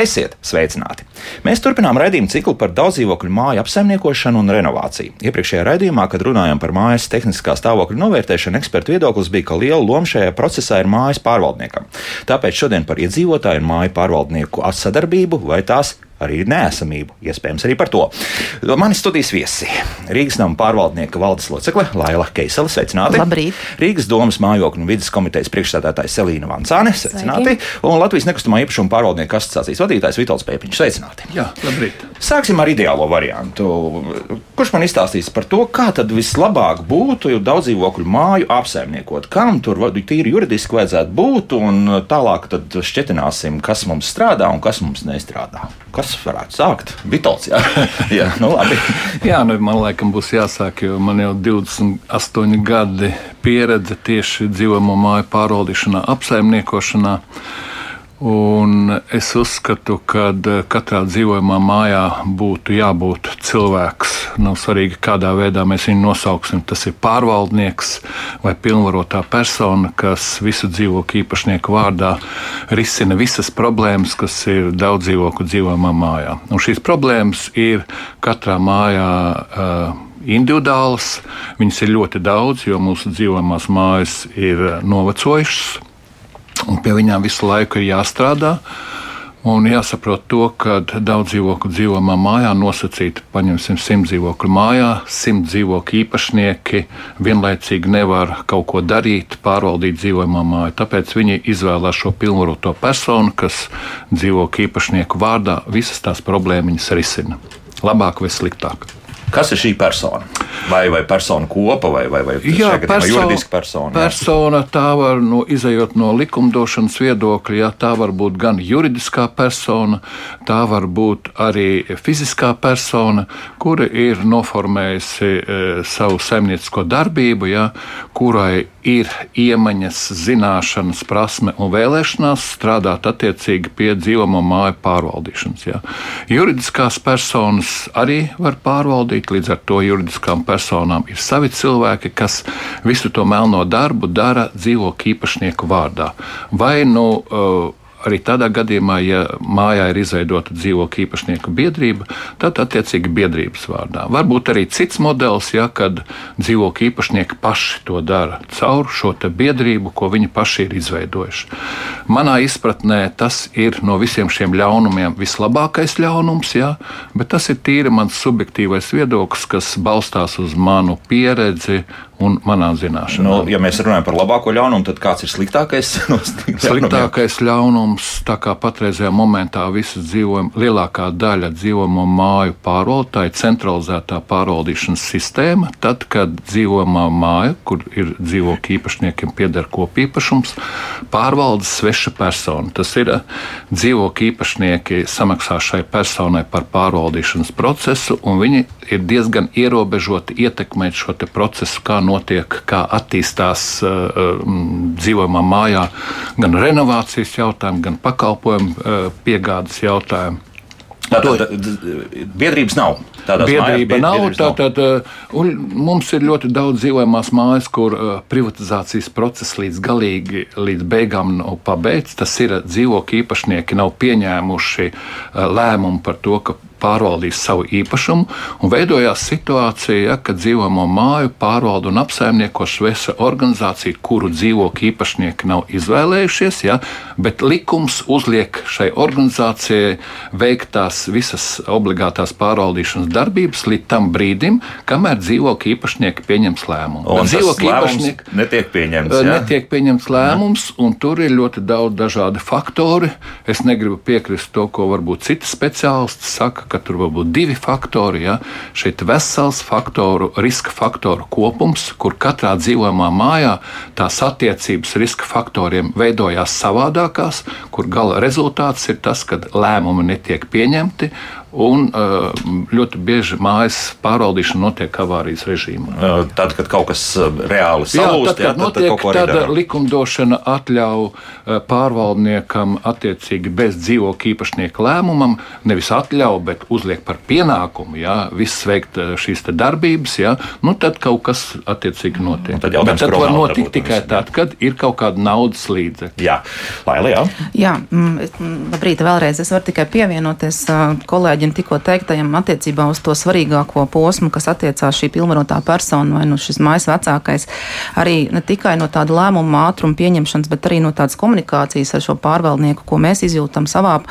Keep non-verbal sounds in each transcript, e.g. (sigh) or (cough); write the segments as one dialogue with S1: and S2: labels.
S1: Esiet sveicināti! Mēs turpinām raidījumu ciklu par daudzdzīvokļu māju apsaimniekošanu un renovāciju. Iepriekšējā raidījumā, kad runājām par mājas tehniskā stāvokļa novērtēšanu, ekspertu viedoklis bija, ka liela loma šajā procesā ir mājas pārvaldniekam. Tāpēc šodien par iedzīvotāju un māju pārvaldnieku sadarbību vai tās arī neesamību. Iespējams, arī par to. Mani studijas viesi - Rīgas nama pārvaldnieka valdes locekle Laila Keisela. Sveicināti!
S2: Labrīt!
S1: Rīgas domas mājokļu un vidas komitejas priekšstādātājs Selīna Vancāne. Sveicināti! Sveiki. Un Latvijas nekustamā īpašuma pārvaldnieku asociācijas vadītājs Vitāls Pēpiņš. Sveicināti!
S3: Jā, labrīt!
S1: Sāksim ar ideālo variantu. Kurš man izstāstīs par to, kā tad vislabāk būtu daudz dzīvokļu māju apsaimniekot? Kam tur tīri juridiski vajadzētu būt, un tālāk tad šķetināsim, kas mums strādā un kas mums nestrādā. Kas varētu sākt? Vitāls, jā, (laughs) jā nu labi.
S3: jā, nu, man laikam būs jāsāk, jo man jau 28 gadi pieredze tieši dzīvojamo māju pārvaldīšanā, apsaimniekošanā. Un es uzskatu, ka katrā dzīvojamā mājā būtu jābūt cilvēks. Nav svarīgi, kādā veidā mēs viņu nosauksim. Tas ir pārvaldnieks vai pilnvarotā persona, kas visu dzīvokļu īpašnieku vārdā risina visas problēmas, kas ir daudz dzīvokļu dzīvojamā mājā. Un šīs problēmas ir katrā mājā. Uh, individuālas. Viņas ir ļoti daudz, jo mūsu dzīvojamās mājas ir novecojušas un pie viņām visu laiku ir jāstrādā. Un jāsaprot to, ka daudz dzīvokļu dzīvojamā mājā nosacīti, paņemsim, simt dzīvokļu mājā, simt dzīvokļu īpašnieki vienlaicīgi nevar kaut ko darīt, pārvaldīt dzīvojamā māju. Tāpēc viņi izvēlās šo pilnvaroto personu, kas dzīvokļu īpašnieku vārdā visas tās problēmas risina. Labāk vai sliktāk.
S1: Kas ir šī persona? Vai, vai persona kopa, vai, vai, vai
S3: Jā,
S1: perso juridiska persona?
S3: Persona tā var, no, izējot no likumdošanas viedokļa, jā, tā var būt gan juridiskā persona, tā var būt arī fiziskā persona, kura ir noformējusi e, savu saimniecisko darbību, jā, kurai ir iemaņas, zināšanas, prasme un vēlēšanās strādāt attiecīgi pie dzīvamo māju pārvaldīšanas. Jā. Juridiskās personas arī var pārvaldīt, līdz ar to juridiskām personām ir savi cilvēki, kas visu to melno darbu dara dzīvokļu īpašnieku vārdā. Vai nu uh, Arī tādā gadījumā, ja mājā ir izveidota dzīvokļu īpašnieku biedrība, tad attiecīgi biedrības vārdā. Varbūt arī cits modelis, ja kad dzīvokļu īpašnieki paši to dara caur šo biedrību, ko viņi paši ir izveidojuši. Manā izpratnē tas ir no visiem šiem ļaunumiem vislabākais ļaunums, ja, bet tas ir tīri mans subjektīvais viedoklis, kas balstās uz manu pieredzi un manā zināšanā.
S1: Nu, ja mēs runājam par labāko ļaunumu, tad kāds ir sliktākais? (laughs) No
S3: sliktākais ļaunums, tā kā patreizajā momentā visas dzīvojam, lielākā daļa dzīvojamo māju pārvaldotāji, centralizētā pārvaldīšanas sistēma, tad, kad dzīvojamā māja, kur ir dzīvokļu īpašniekiem pieder kopīpašums, pārvalda sveša persona. Tas ir dzīvokļu īpašnieki samaksā šai personai par pārvaldīšanas procesu, un viņi ir diezgan ierobežoti ietekmēt šo procesu, kā notiek, kā attīstās uh, dzīvojamā mājā, gan renovācijas jautājumi, gan pakalpojumu uh, piegādes jautājumi.
S1: Tātad biedrības nav.
S3: Biedrība mājās, nav. Tātad, mums ir ļoti daudz dzīvojamās mājas, kur privatizācijas process līdz galīgi, līdz beigām nav pabeigts. Tas ir dzīvokļu īpašnieki nav pieņēmuši lēmumu par to, ka pārvaldīs savu īpašumu, un veidojās situācija, ja, kad dzīvojamo māju pārvalda un apsaimnieko svesa organizācija, kuru dzīvokļu īpašnieki nav izvēlējušies, ja, bet likums uzliek šai organizācijai veikt tās visas obligātās pārvaldīšanas darbības līdz tam brīdim, kamēr dzīvokļu īpašnieki pieņems lēmumu.
S1: Un dzīvokļu īpašnieki netiek pieņemts.
S3: Ja? Netiek pieņemts lēmums, un tur ir ļoti daudz dažādi faktori. Es negribu piekrist to, ko varbūt citi speciālisti saka, ka tur var būt divi faktori. Ja? Šeit vesels faktoru, riska faktoru kopums, kur katrā dzīvojamā mājā tās attiecības riska faktoriem veidojās savādākās, kur gala rezultāts ir tas, ka lēmumi netiek pieņemti Un ļoti bieži mājas pārvaldīšana notiek avārijas režīmā.
S1: Tad, kad kaut kas reāli salūst, jā, tad,
S3: jā, tad, notiek, tad, tad likumdošana atļauj pārvaldniekam attiecīgi bez dzīvokļa īpašnieka lēmumam nevis atļauj, bet uzliek par pienākumu jā, viss veikt šīs darbības. Jā, nu, tad kaut kas attiecīgi notiek. Un tad bet tad var notikt tikai tad, kad ir kaut kāda naudas līdzekļa.
S1: Jā, Laila, jā.
S4: Jā, mm, labrīt, vēlreiz es varu tikai pievienoties kolēģi kolēģim tikko teiktajam attiecībā uz to svarīgāko posmu, kas attiecās šī pilnvarotā persona vai nu šis mājas vecākais, arī ne tikai no tāda lēmuma ātruma pieņemšanas, bet arī no tādas komunikācijas ar šo pārvaldnieku, ko mēs izjūtam savā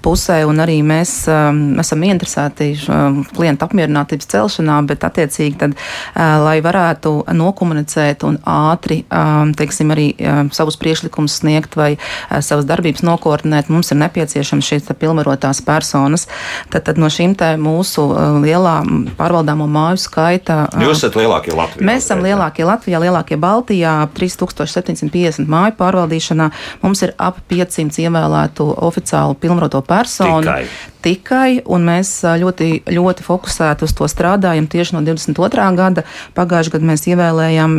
S4: pusē, un arī mēs um, esam interesēti um, klienta apmierinātības celšanā, bet attiecīgi tad, uh, lai varētu nokomunicēt un ātri, um, teiksim, arī um, savus priešlikumus sniegt vai uh, savas darbības nokoordinēt, mums ir nepieciešams šīs pilnvarotās personas. Tad Tad, no šīm mūsu uh, lielā pārvaldāmo māju skaita.
S1: Uh, Jūs esat lielākie Latvijā.
S4: Mēs esam lielākie Latvijā, lielākie Baltijā, ap 3750 māju pārvaldīšanā. Mums ir ap 500 ievēlētu oficiālu pilnvaroto personu. Tikai tikai, un mēs ļoti, ļoti fokusēti uz to strādājam tieši no 22. gada. Pagājušajā gadā mēs ievēlējām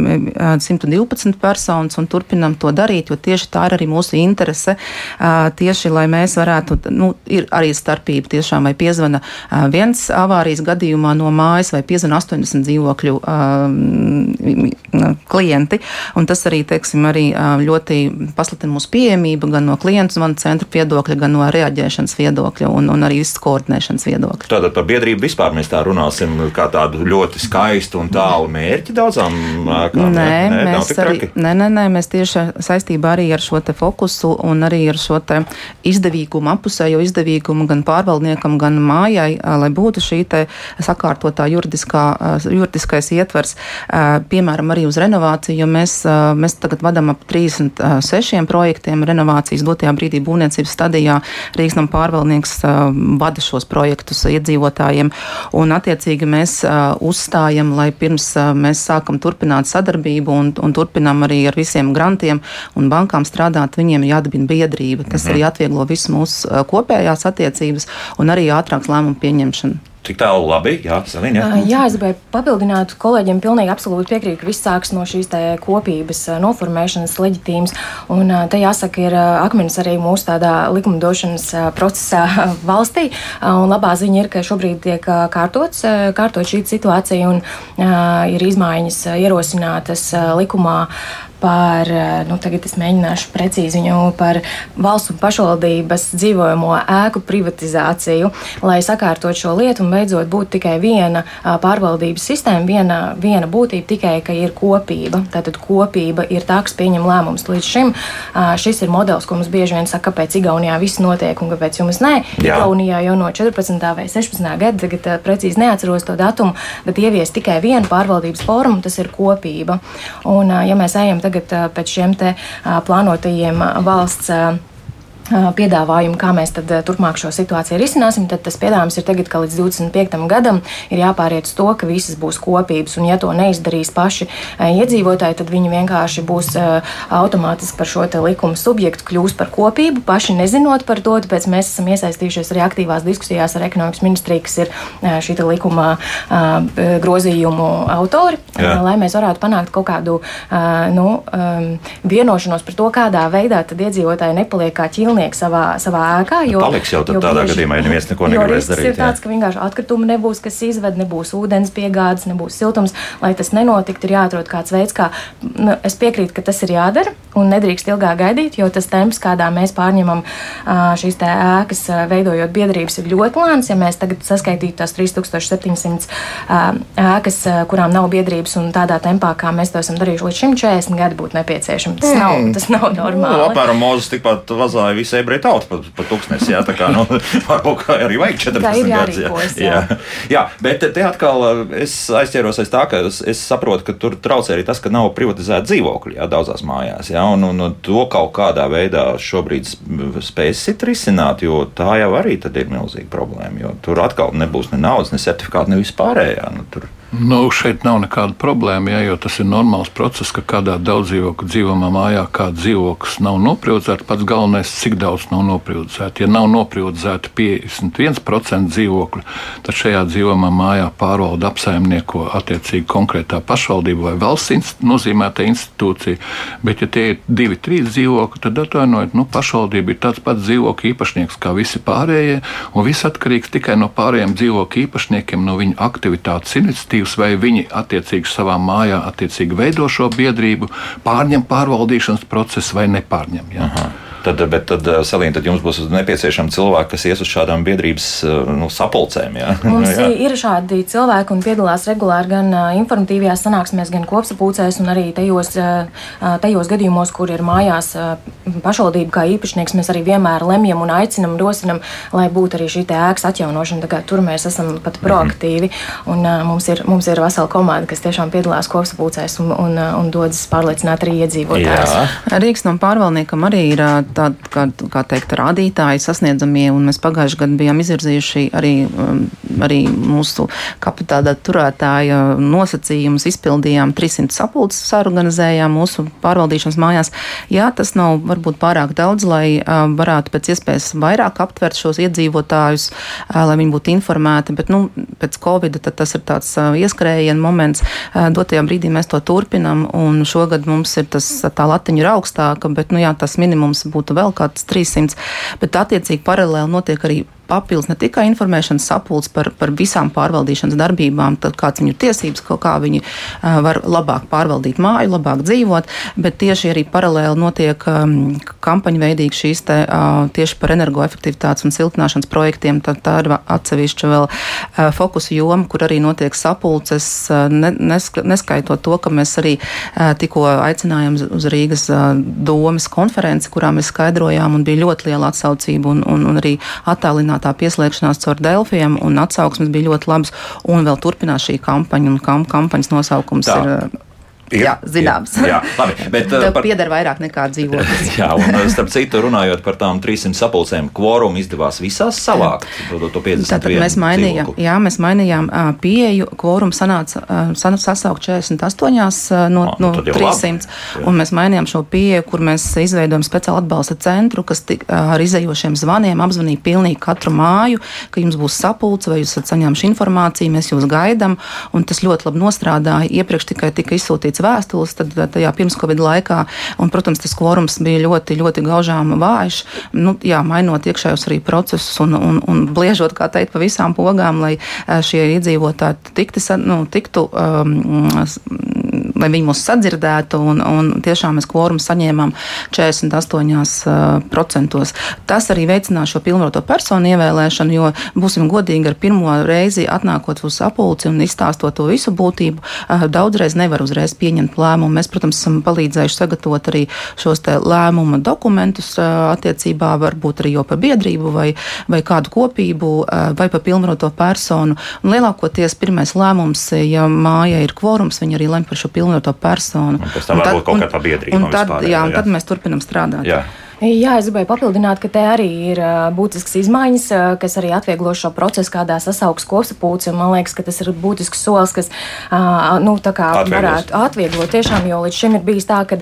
S4: 112 personas un turpinam to darīt, jo tieši tā ir arī mūsu interese. Tieši lai mēs varētu, nu, ir arī starpība tiešām, vai piezvana viens avārijas gadījumā no mājas, vai piezvana 80 dzīvokļu klienti. Un tas arī, teiksim, arī ļoti pasliktina mūsu pieejamību gan no klientu zvanu centra viedokļa, gan no reaģēšanas viedokļa. Un, un arī visu koordinēšanas viedokļa.
S1: Tātad par biedrību vispār mēs tā runāsim kā tādu ļoti skaistu un tālu mērķi daudzām ēkām.
S4: Nē, nē, mēs arī, nē, nē, nē, mēs tieši saistībā arī ar šo te fokusu un arī ar šo te izdevīgumu, apusējo izdevīgumu gan pārvaldniekam, gan mājai, lai būtu šī te sakārtotā juridiskā, juridiskais ietvers, piemēram, arī uz renovāciju, jo mēs, mēs tagad vadam ap 36 projektiem renovācijas dotajā brīdī būvniecības stadijā. Rīgas nam pārvaldnieks vada šos projektus iedzīvotājiem. Un, attiecīgi, mēs uzstājam, lai pirms mēs sākam turpināt sadarbību un, un turpinām arī ar visiem grantiem un bankām strādāt, viņiem ir jādabina biedrība, kas mhm. arī atvieglo visu mūsu kopējās attiecības un arī ātrāks lēmumu pieņemšanu.
S1: Tik tālu labi, jā, Selīna.
S2: Jā. jā, es gribēju papildināt kolēģiem, pilnīgi absolūti piekrītu, ka viss sāks no šīs kopības noformēšanas leģitīmas. Un te jāsaka, ir akmens arī mūsu tādā likumdošanas procesā (laughs) valstī. Un labā ziņa ir, ka šobrīd tiek kārtots, kārtot šī situācija un ir izmaiņas ierosinātas likumā par, eh, nu, tagad es mēģināšu precīzi viņu par valsts un pašvaldības dzīvojamo ēku privatizāciju, lai sakārtot šo lietu un beidzot būtu tikai viena pārvaldības sistēma, viena, viena būtība, tikai ka ir kopība. Tātad kopība ir tā, kas pieņem lēmumus. Līdz šim šis ir modelis, ko mums bieži vien saka, kāpēc Igaunijā viss notiek un kāpēc jums nē. Jā. Igaunijā jau no 14. vai 16. gada, tagad precīzi neatceros to datumu, bet ievies tikai vienu pārvaldības formu, tas ir kopība. Un, ja mēs ejam tagad pēc šiem te plānotajiem valsts piedāvājumu, kā mēs tad turpmāk šo situāciju risināsim, tad tas piedāvājums ir tagad, ka līdz 25. gadam ir jāpāriet uz to, ka visas būs kopības, un ja to neizdarīs paši iedzīvotāji, tad viņi vienkārši būs automātiski par šo likumu subjektu kļūs par kopību, paši nezinot par to, tāpēc mēs esam iesaistījušies arī aktīvās diskusijās ar ekonomikas ministriju, kas ir šī likuma grozījumu autori, Jā. lai mēs varētu panākt kaut kādu nu, vienošanos par to, kādā veidā tad iedzīvotāji nepaliek kā ķilni dzīvnieki savā, savā ēkā.
S1: Jo, Paliks jau tādā bieži, gadījumā, ja neviens neko negribēs darīt.
S2: Ir tāds, ka vienkārši atkritumi nebūs, kas izved, nebūs ūdens piegādes, nebūs siltums. Lai tas nenotiktu, ir jāatrod kāds veids, kā nu, es piekrītu, ka tas ir jādara un nedrīkst ilgāk gaidīt, jo tas temps, kādā mēs pārņemam šīs ēkas, veidojot biedrības, ir ļoti lēns. Ja mēs tagad saskaitītu tās 3700 ēkas, kurām nav biedrības un tādā tempā, kā mēs to esam darījuši līdz šim 40 gadi, būtu nepieciešams. Tas, mm. nav, tas nav normāli.
S1: Nu, apmēram Mozus tikpat vazāja visu visa ebreju tauta pa, pa tūkstnesi. Jā, tā kā nu, (laughs) varbūt arī vajag 14 gadus. Jā. Jā. jā, bet te atkal eh, es aizķeros aiz tā, ka es, es saprotu, ka tur traucē arī tas, ka nav privatizēta dzīvokļi jā, daudzās mājās. Jā, un, un, to kaut kādā veidā šobrīd spēsit risināt, jo tā jau arī ir milzīga problēma. Tur atkal nebūs ne naudas, ne certifikāta, ne vispārējā. Nu, tur
S3: Nu, šeit nav nekāda problēma, ja, jo tas ir normāls process, ka kādā daudzdzīvokļu dzīvojamā mājā kāds dzīvoklis nav noprioritzēts. Pats galvenais, cik daudz nav noprioritzēts. Ja nav noprioritzēta 51% dzīvokļu, tad šajā dzīvojamā mājā pārvalda apsaimnieko attiecīgi konkrētā pašvaldība vai valsts nozīmēta institūcija. Bet, ja tie ir divi, trīs dzīvokļi, tad atvainojiet, nu, pašvaldība ir tāds pats dzīvokļu īpašnieks kā visi pārējie, un viss atkarīgs tikai no pārējiem dzīvokļu īpašniekiem, no viņu aktivitātes iniciatīvas aktīvs, vai viņi attiecīgi savā mājā attiecīgi veido šo biedrību, pārņem pārvaldīšanas procesu vai nepārņem. Ja? Aha.
S1: Tad, bet tad, eh, Salīna, tad jums būs nepieciešami cilvēki, kas ies uz šādām biedrības eh, nu, sapulcēm. Jā? (laughs)
S2: Mums jā. ir šādi cilvēki un piedalās regulāri gan uh, informatīvajās sanāksmēs, gan kopsapulcēs, un arī tajos, tajos gadījumos, kur ir mājās pašvaldība kā īpašnieks, mēs arī vienmēr lemjam un aicinam, rosinam, lai būtu arī šī ēkas atjaunošana. Tur mēs esam pat mhm. proaktīvi, un mums ir, mums ir vesela komanda, kas tiešām piedalās kopsapulcēs un, un, un dodas pārliecināt arī iedzīvotājus.
S4: Rīgas no pārvaldniekam arī ir tādi, kā, kā teikt, rādītāji sasniedzamie, un mēs pagājuši gadu bijām izvirzījuši arī, um, arī mūsu kapitāla turētāja nosacījumus, izpildījām 300 sapulces, sarganizējām mūsu pārvaldīšanas mājās. Jā, tas nav varbūt pārāk daudz, lai uh, varētu pēc iespējas vairāk aptvert šos iedzīvotājus, uh, lai viņi būtu informēti, bet, nu, pēc Covid tas ir tāds uh, ieskrējiena moments. Dotajā brīdī mēs to turpinam, un šogad mums ir tas, tā latiņa ir augstāka, bet, nu jā, tas minimums būtu būtu vēl kāds 300, bet attiecīgi paralēli notiek arī papildus ne tikai informēšanas sapulcs par, par visām pārvaldīšanas darbībām, tad kāds viņu tiesības, kā viņi var labāk pārvaldīt māju, labāk dzīvot, bet tieši arī paralēli notiek kampaņu veidīgi šīs te tieši par energoefektivitātes un siltināšanas projektiem. Tad tā ir atsevišķa vēl fokusu joma, kur arī notiek sapulces, ne, neska, neskaitot to, ka mēs arī tikko aicinājām uz Rīgas domas konferenci, kurā mēs skaidrojām un bija ļoti liela atsaucība un, un, un arī attālināta tā pieslēgšanās caur Delfiem un atsauksmes bija ļoti labas, un vēl turpinās šī kampaņa, un kam, kampaņas nosaukums tā. ir Ir, jā, zināms. Ir, jā, labi, (laughs) bet tev uh, par... pieder vairāk nekā dzīvoklis. (laughs)
S1: jā, un uh, starp citu, runājot par tām 300 sapulcēm, kvorumu izdevās visās savākt. To, to 50
S4: Tātad mēs mainījām, dzīvokli. jā, mēs mainījām pieeju, kvorumu sanāca uh, sasaukt 48 uh, no, ah, no 300, un mēs mainījām šo pieeju, kur mēs izveidojam speciālu atbalsta centru, kas tik, ar izējošiem zvaniem apzvanīja pilnīgi katru māju, ka jums būs sapulce vai jūs esat saņēmuši informāciju, mēs jūs gaidām, un tas ļoti labi nostrādāja. Iepriekš tikai tika izsūtīts rakstīts vēstules, tajā pirms Covid laikā, un, protams, tas kvorums bija ļoti, ļoti gaužām vājš, nu, jā, mainot iekšējos arī procesus un, un, un bliežot, kā teikt, pa visām pogām, lai šie iedzīvotāji tikti, nu, tiktu um, lai viņi mūs sadzirdētu, un, un tiešām mēs kvorumu saņēmām 48%. Tas arī veicinās šo pilnvaroto personu ievēlēšanu, jo būsim godīgi ar pirmo reizi atnākot uz sapulci un izstāstot to visu būtību, daudzreiz nevar uzreiz pieņemt lēmumu. Mēs, protams, esam palīdzējuši sagatavot arī šos lēmuma dokumentus attiecībā varbūt arī jau par biedrību vai, vai kādu kopību vai par pilnvaroto personu. Un lielākoties pirmais lēmums, ja māja ir kvorums, viņi arī lem par šo pilnvaroto pilnvaroto personu. Un
S1: pēc tam varbūt kaut kā tā biedrība.
S4: Un tad, jā, un tad mēs turpinam strādāt.
S2: Jā. Jā, es gribēju papildināt, ka te arī ir būtisks izmaiņas, kas arī atvieglo šo procesu, kādā sasaugs kopsapulci. Man liekas, ka tas ir būtisks solis, kas nu, varētu atvieglot tiešām, jo līdz šim ir bijis tā, ka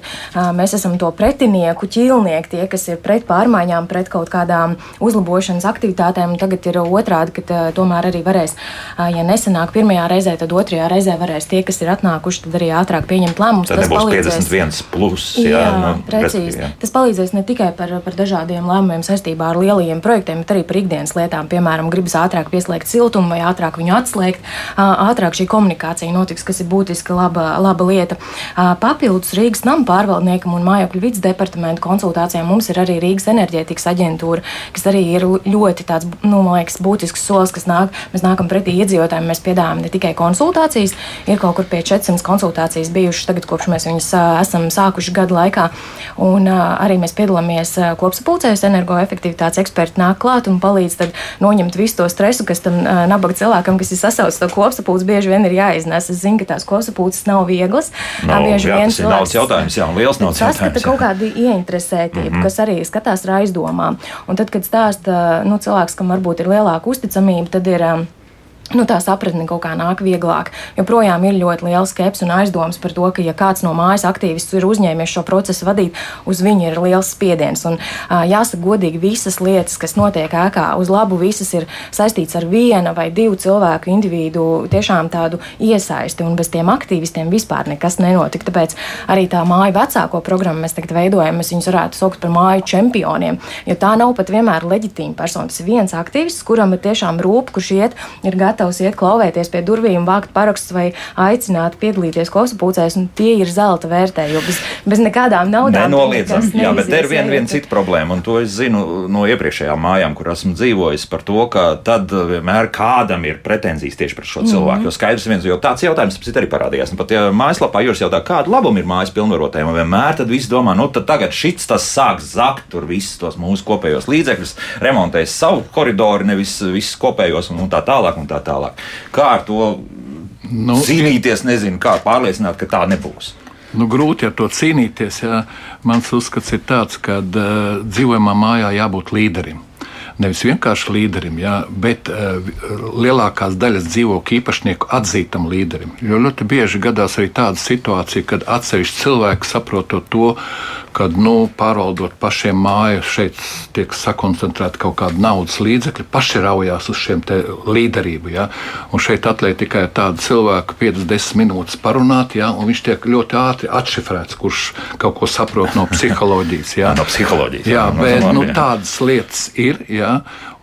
S2: mēs esam to pretinieku, ķīlnieki, tie, kas ir pret pārmaiņām, pret kaut kādām uzlabošanas aktivitātēm. Tagad ir otrādi, ka tomēr arī varēs, ja nesenāk pirmajā reizē, tad otrajā reizē varēs tie, kas ir atnākuši, tad arī ātrāk pieņemt lēmumus.
S1: Tas palīdzēs 51 plus. Jā, jā,
S2: nu, precīzi. Jā. Tas palīdzēs ne tikai tikai par, par dažādiem lēmumiem saistībā ar lielajiem projektiem, bet arī par ikdienas lietām. Piemēram, gribas ātrāk pieslēgt siltumu vai ātrāk viņu atslēgt, ātrāk šī komunikācija notiks, kas ir būtiska laba, laba lieta. Papildus Rīgas nama pārvaldniekam un mājokļu vidas departamentu konsultācijām mums ir arī Rīgas enerģētikas aģentūra, kas arī ir ļoti tāds, nu, man liekas, būtisks solis, kas nāk. Mēs nākam pretī iedzīvotājiem, mēs piedāvājam ne tikai konsultācijas, ir kaut kur pie 400 konsultācijas bijušas tagad, kopš mēs viņus esam sākuši gadu laikā, un arī mēs piedalāmies piedalāmies kopsapulcēs, energoefektivitātes eksperti nāk klāt un palīdz noņemt visu to stresu, kas tam nabaga cilvēkam, kas ir sasaucis to kopsapulci, bieži vien ir jāiznes. Es zinu, ka tās kopsapulces nav vieglas.
S1: No, bieži jā, vien tas ir daudz jautājums, jā, un liels nav jautājums.
S2: Saskata kaut kādu ieinteresētību, mm -hmm. kas arī skatās ar aizdomām. Un tad, kad stāsta nu, cilvēks, kam varbūt ir lielāka uzticamība, tad ir nu, tā sapratne kaut kā nāk vieglāk. Joprojām ir ļoti liela skepse un aizdomas par to, ka, ja kāds no mājas aktīvistu ir uzņēmies šo procesu vadīt, uz viņu ir liels spiediens. Un, uh, jāsaka, godīgi, visas lietas, kas notiek ēkā, uz labu visas ir saistīts ar viena vai divu cilvēku individu tiešām tādu iesaisti, un bez tiem aktīvistiem vispār nekas nenotika. Tāpēc arī tā māju vecāko programmu mēs tagad veidojam, mēs viņus varētu saukt par māju čempioniem, jo tā nav pat vienmēr leģitīma persona. Tas ir viens aktīvists, kuram ir tiešām rūp, kurš iet, ir gatavs gatavs iet klauvēties pie durvīm, vākt parakstus vai aicināt piedalīties kosmopūcēs, un tie ir zelta vērtē, jo bez, bez nekādām naudām.
S1: Nenoliedzami, jā, bet te ir viena vien cita problēma, un to es zinu no iepriekšējām mājām, kur esmu dzīvojis par to, ka tad vienmēr kādam ir pretenzijas tieši pret šo cilvēku. Mm -hmm. Jo skaidrs viens, jo tāds jautājums pēc arī parādījās. Un pat ja mājaslapā jūs jautājat, kādu labumu ir mājas pilnvarotājiem, vienmēr tad visi domā, nu tad tagad šits tas sāks zakt tur visus tos mūsu kopējos līdzekļus, remontēs savu koridoru, nevis visus kopējos un tā tālāk un tā tālāk. Kā ar to nu, cīnīties, nezinu, kā pārliecināt, ka tā nebūs.
S3: Nu, grūti ar to cīnīties. Jā. Mans uzskats ir tāds, ka uh, dzīvojamā mājā jābūt līderim nevis vienkārši līderim, jā, bet uh, lielākās daļas dzīvokļu īpašnieku atzītam līderim. Jo ļoti bieži gadās arī tāda situācija, kad atsevišķi cilvēki saprotot to, kad nu, pārvaldot pašiem māju, šeit tiek sakoncentrēta kaut kāda naudas līdzekļa, paši raujās uz šiem līderību. Ja? Un šeit atliek tikai tāda cilvēka 50 minūtes parunāt, ja? un viņš tiek ļoti ātri atšifrēts, kurš kaut ko saprot no (laughs) psiholoģijas. Ja?
S1: no psiholoģijas.
S3: Jā, no, bet nu, tādas lietas ir. Ja?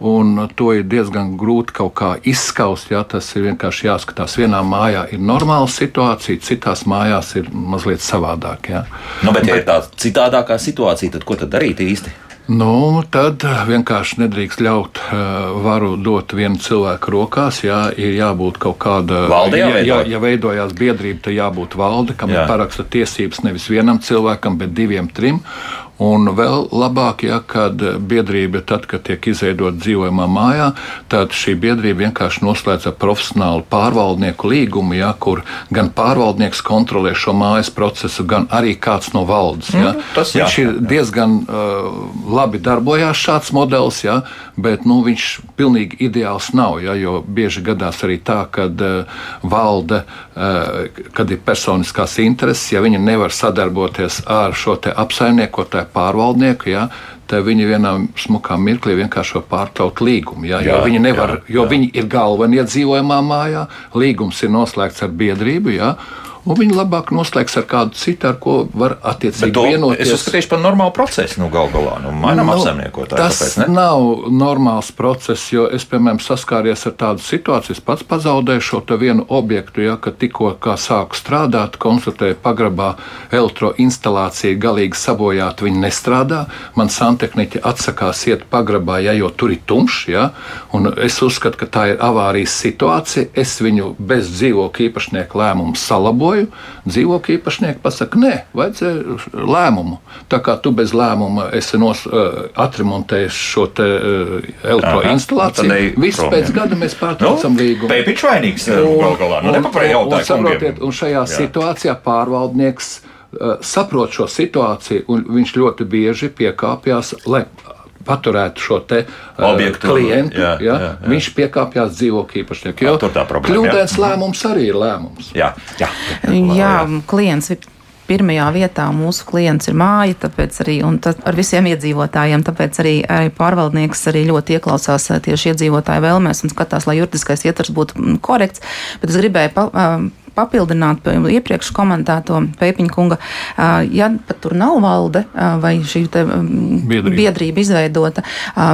S3: Un to ir diezgan grūti kaut kā izskaust. Ja? Tas ir vienkārši jāskatās. Vienā mājā ir normāla situācija, citās mājās ir mazliet savādāk. Ja?
S1: Nu, bet, ja bet, ir tā citā citādākā situācija, tad ko tad darīt īsti?
S3: Nu, tad vienkārši nedrīkst ļaut uh, varu dot vienu cilvēku rokās. Jā, ir jābūt kaut kādai
S1: valdei. Ja,
S3: ja, ja veidojās biedrība, tad jābūt valde, kam jā. paraksta tiesības nevis vienam cilvēkam, bet diviem, trim. Un vēl labāk, ja kad biedrība, tad, kad tiek izveidota dzīvojamā mājā, tad šī biedrība vienkārši noslēdz ar profesionālu pārvaldnieku līgumu, ja, kur gan pārvaldnieks kontrolē šo mājas procesu, gan arī kāds no valdes. Ja. Mm, tas jā, ir diezgan uh, labi darbojās šāds modelis, ja, bet nu, viņš pilnīgi ideāls nav. Ja, jo bieži gadās arī tā, ka uh, valde, uh, kad ir personiskās intereses, ja viņi nevar sadarboties ar šo apsaimniekotāju pārvaldnieku, ja, tad viņi vienā smukā mirklī vienkārši var pārtraukt līgumu. Ja, jā, viņi, nevar, jā, jo jā. viņi ir galvenie dzīvojamā mājā, līgums ir noslēgts ar biedrību. Ja, un viņi labāk noslēgs ar kādu citu, ar ko var attiecīgi vienoties.
S1: Es uzskatīšu par normālu procesu, nu, gal galā, nu, mainām nu, apsaimniekotāju.
S3: Tas tāpēc, ne? nav normāls process, jo es, piemēram, saskāries ar tādu situāciju, es pats pazaudēju šo vienu objektu, ja, kad tikko sāku strādāt, konstatēju pagrabā elektroinstalācija galīgi sabojāta, viņi nestrādā, man santehniķi atsakās iet pagrabā, ja, jo tur ir tumšs, ja, un es uzskatu, ka tā ir avārijas situācija, es viņu bez dzīvokļa īpašnieku lēmumu salaboju, lietoju, dzīvokļu īpašnieki pasakā, nē, vajadzēja lēmumu. Tā kā tu bez lēmuma esi nos, uh, atremontējis šo te, uh, elektroinstalāciju, viss pēc gada mēs pārtraucam nu, līgumu.
S1: Pēpiņš vainīgs gal galā. Nu, un, un,
S3: saprotiet, un šajā Jā. situācijā pārvaldnieks saprot šo situāciju, un viņš ļoti bieži piekāpjas, lai paturētu šo te, uh, Objektu, klientu. Jā, ja, jā, jā. Viņš piekāpjas dzīvokļu īpašnieku. Jo kļūdains lēmums arī ir lēmums.
S4: Jā, jā, jā, jā klients ir pirmajā vietā mūsu klients ir māja, tāpēc arī ar visiem iedzīvotājiem, tāpēc arī, arī pārvaldnieks arī ļoti ieklausās uh, tieši iedzīvotāju vēlmēs un skatās, lai juridiskais ietvers būtu mm, korekts. Bet es gribēju pa, um, papildināt iepriekš komentēto Pēpiņa kunga, ja pat tur nav valde vai šī biedrība. biedrība izveidota,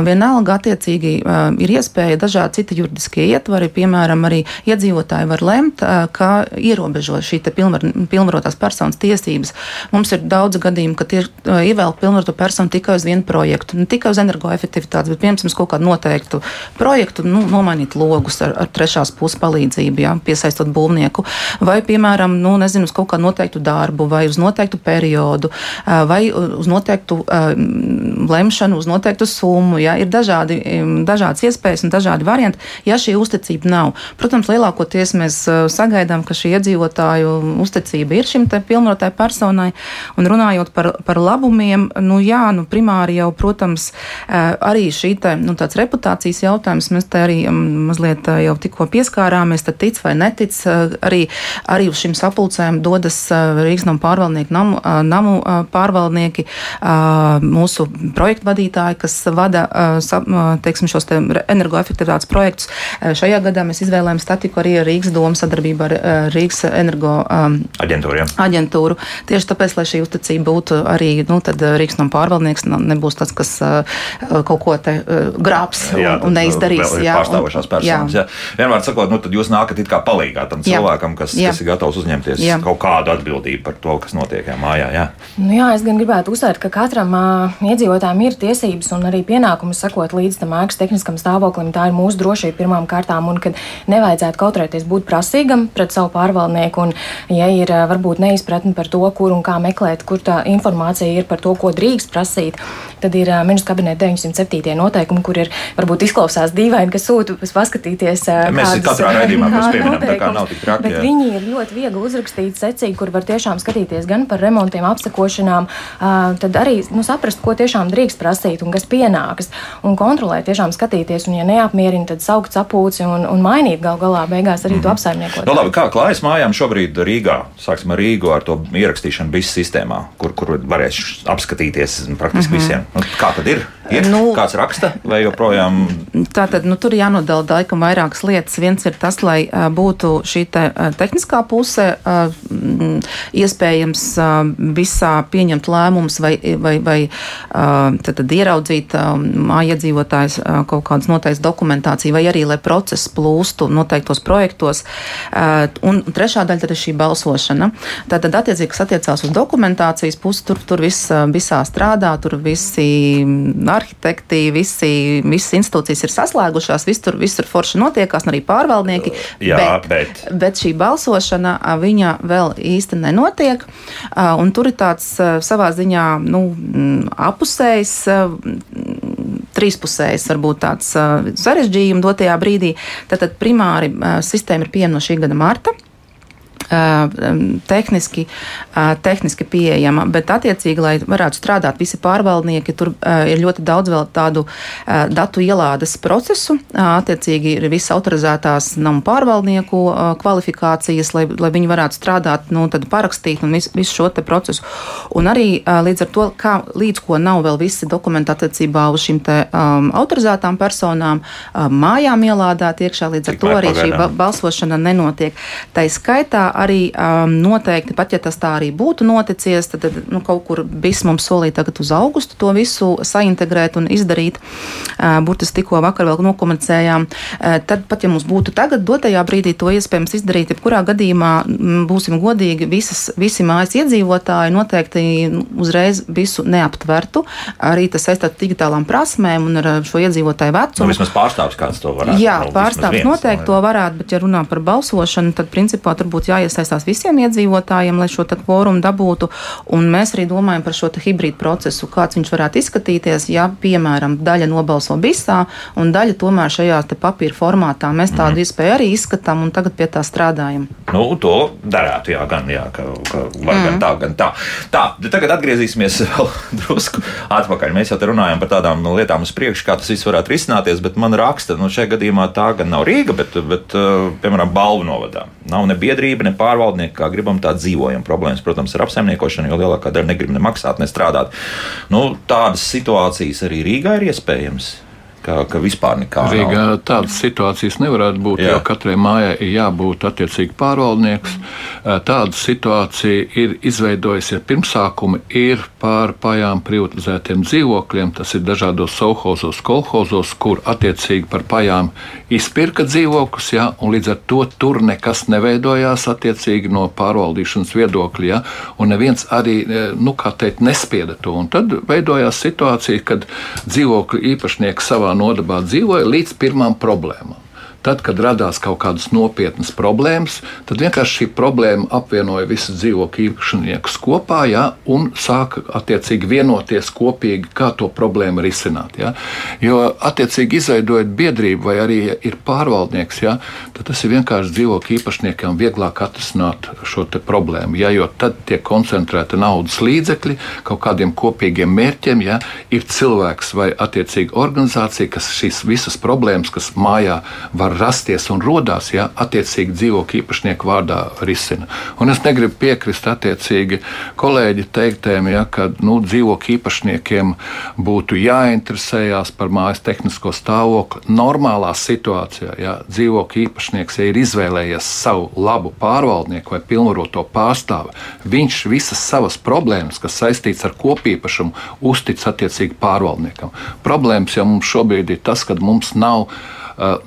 S4: vienalga attiecīgi ir iespēja dažādi citi juridiskie ietvari, piemēram, arī iedzīvotāji var lemt, kā ierobežo šī pilnvar, pilnvarotās personas tiesības. Mums ir daudz gadījumu, ka ir ievēlta pilnvaroto personu tikai uz vienu projektu, ne tikai uz energoefektivitātes, bet, piemēram, uz kaut kādu noteiktu projektu, nu, nomainīt logus ar, ar trešās puses palīdzību, jā, piesaistot būvnieku. Vai, piemēram, nu, nezinu, uz kaut kādu noteiktu darbu, vai uz noteiktu periodu, vai uz noteiktu lemšanu, uz noteiktu summu. Ja? Ir dažādi, dažādas iespējas un dažādi varianti, ja šī uzticība nav. Protams, lielākoties mēs sagaidām, ka šī iedzīvotāju uzticība ir šim pilnvarotai personai. Un runājot par, par labumiem, nu jā, nu primāri jau, protams, arī šī te, nu, reputācijas jautājums, mēs te arī mazliet jau tikko pieskārāmies, tad tic vai netic, arī, arī uz šīm sapulcēm dodas Rīgas namu pārvaldnieku, namu, namu pārvaldnieki, mūsu projektu vadītāji, kas vada teiksim, šos te energoefektivitātes projektus. Šajā gadā mēs izvēlējām statiku arī ar Rīgas domu sadarbību ar Rīgas energo
S1: aģentūru.
S4: aģentūru. Tieši tāpēc, lai šī uzticība būtu arī nu, Rīgas namu pārvaldnieks, nebūs tas, kas kaut ko te grābs jā, un, un neizdarīs.
S1: Jā, pārstāvošās personas. Jā. Jā. Vienmēr sakot, nu, jūs nākat kā palīgā tam jā. cilvēkam, kas, jā. kas ir gatavs uzņemties jā. kaut kādu atbildību par to, kas notiek jā, mājā. Jā.
S2: Nu, jā, es gan gribētu uzsvērt, ka katram uh, iedzīvotājam ir tiesības un arī pienākumi sekot līdz tam ēkas tehniskam stāvoklim. Tā ir mūsu drošība pirmām kārtām, un kad nevajadzētu kautrēties būt prasīgam pret savu pārvaldnieku, un ja ir uh, varbūt neizpratne par to, kur un kā meklēt, kur tā informācija ir par to, ko drīkst prasīt, tad ir ministrs kabineta 907. noteikumi, kur ir varbūt izklausās dīvaini, ka sūta paskatīties.
S1: Mēs kādas, katrā raidījumā pieminam, tā kā nav tik traki.
S2: Bet jā. viņi ir ļoti viegli uzrakstīti secīgi, kur var tiešām skatīties gan par remontiem, apsakošanām, tad arī nu, saprast, ko tiešām drīkst prasīt un kas pienākas. Un kontrolēt, tiešām skatīties, un ja neapmierina, tad saukt sapūci un, un mainīt gal galā beigās arī mm to mhm. apsaimniekot.
S1: No, nu, labi, kā klājas mājām šobrīd Rīgā? Sāksim ar Rīgu, ar to ierakstīšanu BIS sistēmā, kur, kur varēs apskatīties praktiski mm -hmm. visiem. Nu, kā tad ir? Ir nu, kāds raksta vai joprojām?
S4: Tā tad nu, tur jānodala laikam vairākas lietas. Viens ir tas, lai būtu šī te, tehniskā puse, iespējams visā pieņemt lēmumus vai, vai, vai tad, tad ieraudzīt mājiedzīvotājs kaut kādas noteiktas dokumentāciju, vai arī, lai process plūstu noteiktos projektos. Un trešā daļa tad ir šī balsošana. Tātad, attiecīgi, kas attiecās uz dokumentācijas pusi, tur, tur viss visā strādā, tur visi arhitekti, visi, visas institūcijas ir saslēgušās, visur, visur forši notiekās, arī pārvaldnieki.
S1: Jā, bet, bet.
S4: bet šī balsošana, viņa vēl īsti nenotiek. Un tur ir tāds savā ziņā nu, apusējs trīspusējs, varbūt tāds sarežģījums dotajā brīdī. Tātad primāri sistēma ir pieejama no šī gada marta tehniski, tehniski pieejama, bet attiecīgi, lai varētu strādāt visi pārvaldnieki, tur ir ļoti daudz vēl tādu datu ielādes procesu. Attiecīgi ir visas autorizētās namu pārvaldnieku kvalifikācijas, lai, lai viņi varētu strādāt, nu, tad parakstīt un visu, visu šo procesu. Un arī līdz ar to, kā līdz ko nav vēl visi dokumenti attiecībā uz šīm te um, autorizētām personām, um, mājām ielādēt iekšā, līdz ar Tik to arī pagaidām. šī balsošana nenotiek. Tā skaitā arī um, noteikti, pat ja tas tā arī būtu noticies, tad, tad nu, kaut kur viss mums solīja tagad uz augustu to visu saintegrēt un izdarīt. Uh, burtiski tikko vakar vēl nokomunicējām. Uh, tad pat ja mums būtu tagad dotajā brīdī to iespējams izdarīt, jebkurā gadījumā m, būsim godīgi, visas, visi mājas iedzīvotāji noteikti uzreiz visu neaptvertu. Arī tas saistās ar digitālām prasmēm un ar šo iedzīvotāju vecumu.
S1: Nu, vismaz pārstāvs kāds to varētu.
S4: Jā, pārstāvs noteikti to varētu, bet ja runā par balsošanu, tad principā tur būtu jāies jāiesaistās visiem iedzīvotājiem, lai šo kvorumu dabūtu. Un mēs arī domājam par šo hibrīdu procesu, kāds viņš varētu izskatīties, ja, piemēram, daļa nobalso bisā un daļa tomēr šajā papīra formātā. Mēs tādu mm. iespēju arī izskatām un tagad pie tā strādājam.
S1: Nu, to darētu, jā, gan, jā, ka, ka var mm. gan tā, gan tā. Tā, tagad atgriezīsimies (laughs) vēl drusku atpakaļ. Mēs jau te runājam par tādām lietām uz priekšu, kā tas viss varētu risināties, bet man raksta, nu, šajā gadījumā tā gan nav Rīga, bet, bet piemēram, Balvu novadā. Nav ne biedrība, ne pārvaldnieki, kā gribam, tā dzīvojam. Problēmas, protams, ar apsaimniekošanu, jo lielākā daļa negrib ne maksāt, ne strādāt. Nu, tādas situācijas arī Rīgā ir iespējamas ka, ka vispār nekā
S3: Rīgā nav. Tādas situācijas nevarētu būt, Jā. jo katrai mājai ir jābūt attiecīgi pārvaldnieks. Tāda situācija ir izveidojusies, pirmsākumi ir pār pajām privatizētiem dzīvokļiem. Tas ir dažādos sauhozos, kolhozos, kur attiecīgi par pajām izpirka dzīvokļus, ja, līdz ar to tur nekas neveidojās attiecīgi no pārvaldīšanas viedokļa, ja, un neviens arī, nu, kā teikt, nespieda to. Un tad veidojās situācija, kad dzīvokļu īpašnieks savā nodabā dzīvoja līdz pirmām problēmām. Tad, kad radās kaut kādas nopietnas problēmas, tad vienkārši šī problēma apvienoja visus dzīvokļu īpašniekus kopā ja, un sāka attiecīgi vienoties kopīgi, kā to problēmu risināt. Ja. Jo attiecīgi izveidojot biedrību vai arī ir pārvaldnieks, ja, tad tas ir vienkārši dzīvokļu īpašniekiem vieglāk atrisināt šo problēmu. Ja, jo tad tiek koncentrēta naudas līdzekļi kaut kādiem kopīgiem mērķiem, ja ir cilvēks vai attiecīgi organizācija, kas šīs visas problēmas, kas mājā var var rasties un radās, ja attiecīgi dzīvokļu īpašnieku vārdā risina. Un es negribu piekrist attiecīgi kolēģi teiktēm, ja, ka nu, dzīvokļu īpašniekiem būtu jāinteresējas par mājas tehnisko stāvokli. Normālā situācijā, ja dzīvokļu īpašnieks ja ir izvēlējies savu labu pārvaldnieku vai pilnvaroto pārstāvi, viņš visas savas problēmas, kas saistītas ar kopīpašumu, uztic attiecīgi pārvaldniekam. Problēmas jau mums šobrīd ir tas, ka mums nav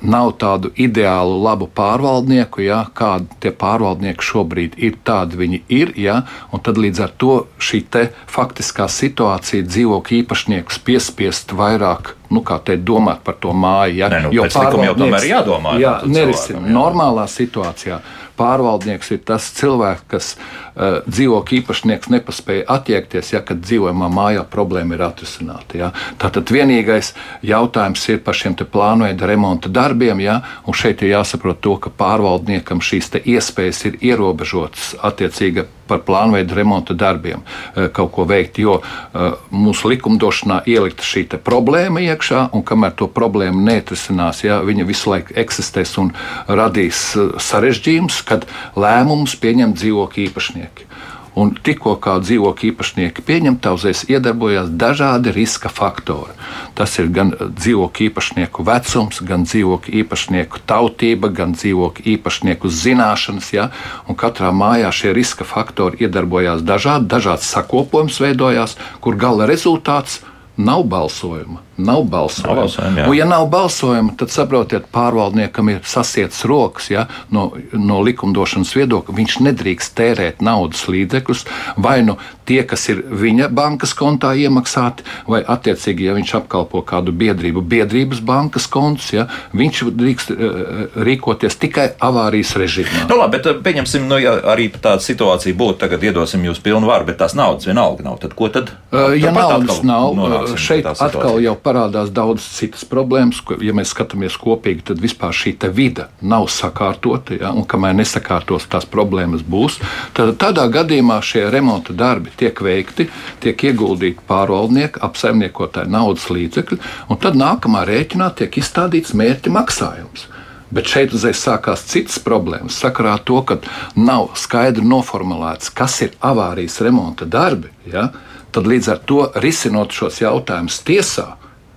S3: nav tādu ideālu labu pārvaldnieku, ja, kādi tie pārvaldnieki šobrīd ir, tādi viņi ir. Ja, tad līdz ar to šī faktiskā situācija dzīvokļu īpašniekus piespiest vairāk nu, kā te domāt par to māju. Ja?
S1: Ne, nu, jo pārvaldnieks jau tomēr jādomā.
S3: Jā, nerisina. Normālā situācijā pārvaldnieks ir tas cilvēks, kas uh, dzīvokļu īpašnieks nepaspēja attiekties, ja kad dzīvojamā mājā problēma ir atrisināta. Ja? Tātad vienīgais jautājums ir par šiem plānojumu remonta darbiem, ja? un šeit ir jāsaprot to, ka pārvaldniekam šīs iespējas ir ierobežotas attiecīga par plānveidu remonta darbiem uh, kaut ko veikt, jo uh, mūsu likumdošanā ielikta šī problēma iekšā, un kamēr to problēmu neatrisinās, ja, viņa visu laiku eksistēs un radīs sarežģījumus, kad lēmumus pieņem dzīvokļu īpašnieki. Un tikko kā dzīvokļu īpašnieki pieņem, tā uzreiz iedarbojās dažādi riska faktori. Tas ir gan dzīvokļu īpašnieku vecums, gan dzīvokļu īpašnieku tautība, gan dzīvokļu īpašnieku zināšanas. Ja? Un katrā mājā šie riska faktori iedarbojās dažādi, dažāds sakopojums veidojās, kur gala rezultāts nav balsojuma. Nav balsojuma. Nav balsojuma un, ja nav balsojuma, tad saprotiet, pārvaldniekam ir sasietas rokas ja, no, no likumdošanas viedokļa. Viņš nedrīkst tērēt naudas līdzekļus vai nu tie, kas ir viņa bankas kontā iemaksāti, vai attiecīgi, ja viņš apkalpo kādu biedrību, biedrības bankas kontus, ja, viņš drīkst uh, rīkoties tikai avārijas režīmā.
S1: Nu, labi, bet eh, pieņemsim, nu, ja arī tāda situācija būtu, tagad iedosim jūs pilnu varu, bet tās naudas vienalga nav. Tad ko tad?
S3: Ja naudas nav, šeit atkal jau parādās daudz citas problēmas. Ja mēs skatāmies kopīgi, tad vispār šī vide nav sakārtota. Ja, un kamēr nesakārtos, tās problēmas būs. Tad tādā gadījumā šie remonta darbi tiek veikti, tiek ieguldīti pārvaldnieki, apsaimniekotāji naudas līdzekļi, un tad nākamā rēķinā tiek izstādīts mērķa maksājums. Bet šeit uzreiz sākās citas problēmas. Sakarā ar to, ka nav skaidri noformulēts, kas ir avārijas remonta darbi, ja, tad līdz ar to risinot šos jautājumus tiesā,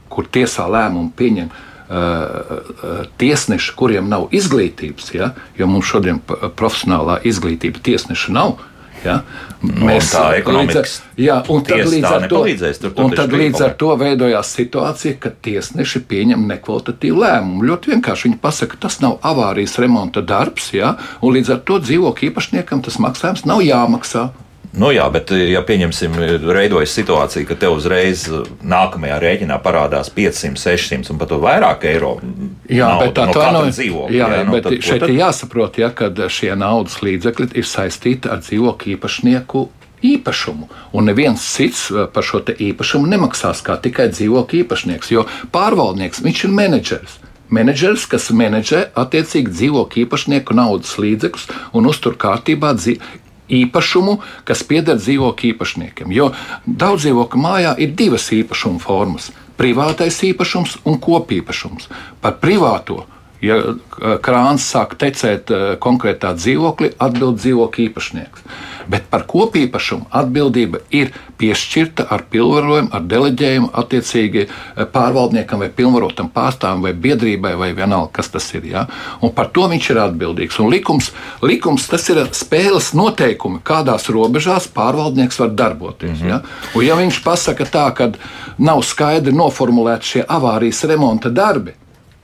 S3: kur tiesā lēmumu pieņem uh, tiesneši, kuriem nav izglītības, ja, jo mums šodien profesionālā izglītība tiesneša nav. Ja?
S1: Mēs tā ekonomikas
S3: jā, un tad līdz ar to, tur, tur un tad līdz ar to veidojās situācija, ka tiesneši pieņem nekvalitatīvu lēmumu. Ļoti vienkārši viņi pasaka, ka tas nav avārijas remonta darbs, ja? un līdz ar to dzīvokļu īpašniekam tas maksājums nav jāmaksā.
S1: Nu jā, bet, ja pieņemsim, veidojas situācija, ka te uzreiz nākamajā rēķinā parādās 500, 600 un pat vairāk eiro.
S3: Jā, nauda, bet tā, no nav dzīvokļa. Jā, jā nu, bet tad, šeit tad... ir jāsaprot, ja, ka šie naudas līdzekļi ir saistīti ar dzīvokļu īpašnieku īpašumu. Un neviens cits eh, par šo īpašumu nemaksās kā tikai dzīvokļu īpašnieks, jo pārvaldnieks viņš ir menedžers. Menedžers, kas menedžē attiecīgi dzīvokļu īpašnieku naudas līdzekļus un uztur kārtībā īpašumu, kas pieder dzīvokļu īpašniekiem. Jo daudz dzīvokļu mājā ir divas īpašuma formas - privātais īpašums un kopīpašums. Par privāto Ja krāns sāk tecēt eh, konkrētā dzīvoklī, atbild dzīvokļa īpašnieks. Bet par kopīpašumu atbildība ir piešķirta ar pilnvarojumu, ar deleģējumu attiecīgi eh, pārvaldniekam vai pilnvarotam pārstāvam vai biedrībai vai vienalga, kas tas ir. Ja? Un par to viņš ir atbildīgs. Un likums, likums tas ir spēles noteikumi, kādās robežās pārvaldnieks var darboties. Mm -hmm. ja? Un ja viņš pasaka tā, ka nav skaidri noformulēti šie avārijas remonta darbi,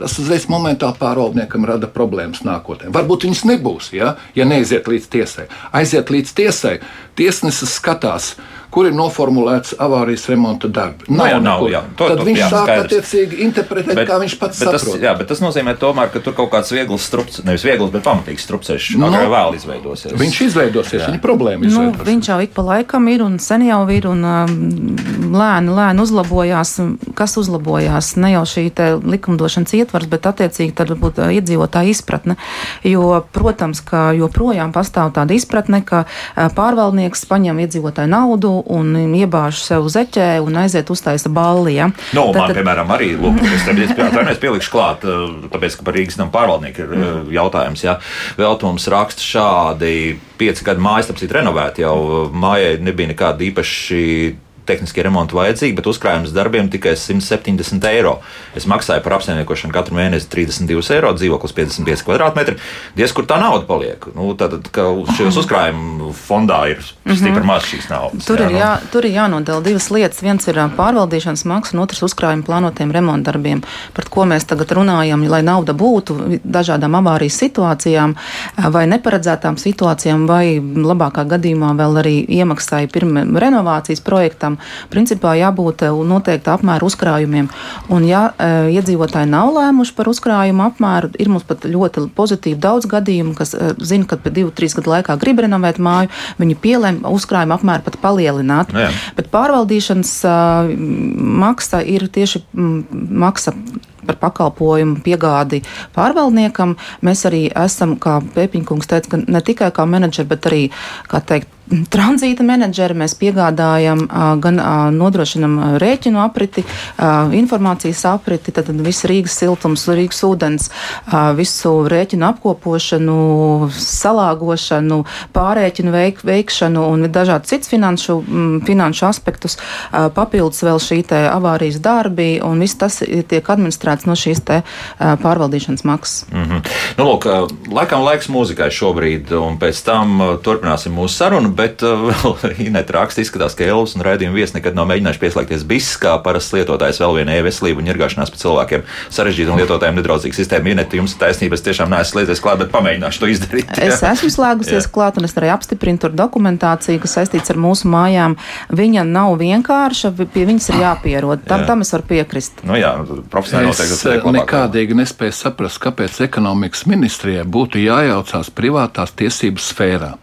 S3: tas uzreiz momentāli pārvaldniekam rada problēmas nākotnē. Varbūt viņas nebūs, ja, ja neiziet līdz tiesai. Aiziet līdz tiesai, tiesnesis skatās, kur ir noformulēts avārijas remonta darbi.
S1: Nu, jā, nav, jā. To,
S3: Tad
S1: to,
S3: viņš
S1: jā,
S3: sāk
S1: skaidrs.
S3: attiecīgi interpretēt,
S1: Bet-
S3: kā viņš pats
S1: bet tas,
S3: saprot.
S1: jā, bet tas nozīmē, tomēr, ka tur kaut kāds viegls strups, nevis viegls, bet pamatīgs strupceļš
S3: Nu,
S1: agrāk vai vēl izveidosies.
S3: Viņš izveidosies, viņa problēma
S4: Nu,
S3: izveidosies.
S4: viņš jau ik pa laikam ir un sen jau ir un um, lēni, lēni uzlabojās. Kas uzlabojās? Ne jau šī te likumdošanas ietvars, bet attiecīgi tad varbūt uh, iedzīvotāja izpratne. Jo, protams, ka joprojām pastāv tāda izpratne, ka uh, pārvaldnieks paņem iedzīvotāju naudu un iebāž sev zeķē un aiziet uztaisa balli. Ja?
S1: Nu, man,
S4: Tad-
S1: piemēram, arī lūk, es tam pie- pielikšu klāt, eh, tāpēc, ka par Rīgas nama pārvaldnieku ir eh, jautājums. Ja. Vēl tu mums raksta šādi pieci gadi mājas, ir renovēta jau eh, mājai nebija nekāda īpaši. Tehniskie remonti vajadzīgi, bet uzkrājums darbiem tikai 170 eiro. Es maksāju par apsaimniekošanu katru mēnesi 32 eiro, dzīvoklis 55 km2. Diez kur tā nauda paliek. Nu, tad, ka šajos uzkrājumu fondā ir stipri maz šīs naudas.
S4: Mhm. Tur, jā, ir
S1: nu.
S4: jā, tur ir jānodala divas lietas. Viens ir pārvaldīšanas maksa, un otrs uzkrājuma plānotiem remontdarbiem. Par ko mēs tagad runājam, lai nauda būtu dažādām avārijas situācijām, vai neparedzētām situācijām, vai labākā gadījumā vēl arī iemaksai pirmā renovācijas projektam. Principā jābūt ā, noteikta apmēra uzkrājumiem. Un, ja ā, iedzīvotāji nav lēmuši par uzkrājumu apmēru, ir mums pat ļoti pozitīvi daudz gadījumu, kas ā, zina, ka pēc divu, trīs gadu laikā grib renovēt māju, viņi pielēma uzkrājuma apmēru pat palielināt.
S1: Nu jā.
S4: Bet pārvaldīšanas maksa ir tieši maksa par pakalpojumu piegādi pārvaldniekam. Mēs arī esam, kā Pēpiņkungs teica, ne tikai kā menedžeri, bet arī, kā teikt, tranzīta menedžeri. Mēs piegādājam, gan nodrošinam rēķinu apriti, informācijas apriti, tad viss Rīgas siltums, Rīgas ūdens, visu rēķinu apkopošanu, salāgošanu, pārēķinu veik, veikšanu un dažādu citu finanšu, finanšu aspektus. Papildus vēl šī te avārijas darbi un viss tas tiek administrēts no šīs te pārvaldīšanas maksas.
S1: Mm -hmm. nu, lūk, laikam laiks mūzikai šobrīd, un pēc tam turpināsim mūsu sarunu. Bet ā, (laughs) vēl Inês raksta, izskatās, ka Elvis un raidījuma viesi nekad nav mēģinājuši pieslēgties BIS, kā parasts lietotājs vēl vienai e-veselību un iergāšanās pēc cilvēkiem. Sarežģīta un lietotājiem nedraudzīga sistēma. Inês, jums taisnība, es tiešām neesmu slēdzies klāt, bet pamēģināšu to izdarīt.
S4: Es
S1: jā.
S4: esmu slēgusies klāt, un es arī apstiprinu tur dokumentāciju, kas saistīts ar mūsu mājām. Viņa nav vienkārša, vi- pie viņas ir jāpierod. Tam,
S1: Jā.
S4: tam es varu piekrist.
S1: Nu, jā, profesionāli
S3: Es
S1: noteikti
S3: eh,
S1: tas ir
S3: nekādīgi nespēju saprast, kāpēc ekonomikas ministrijai būtu jājaucās privātās tiesības sfērā.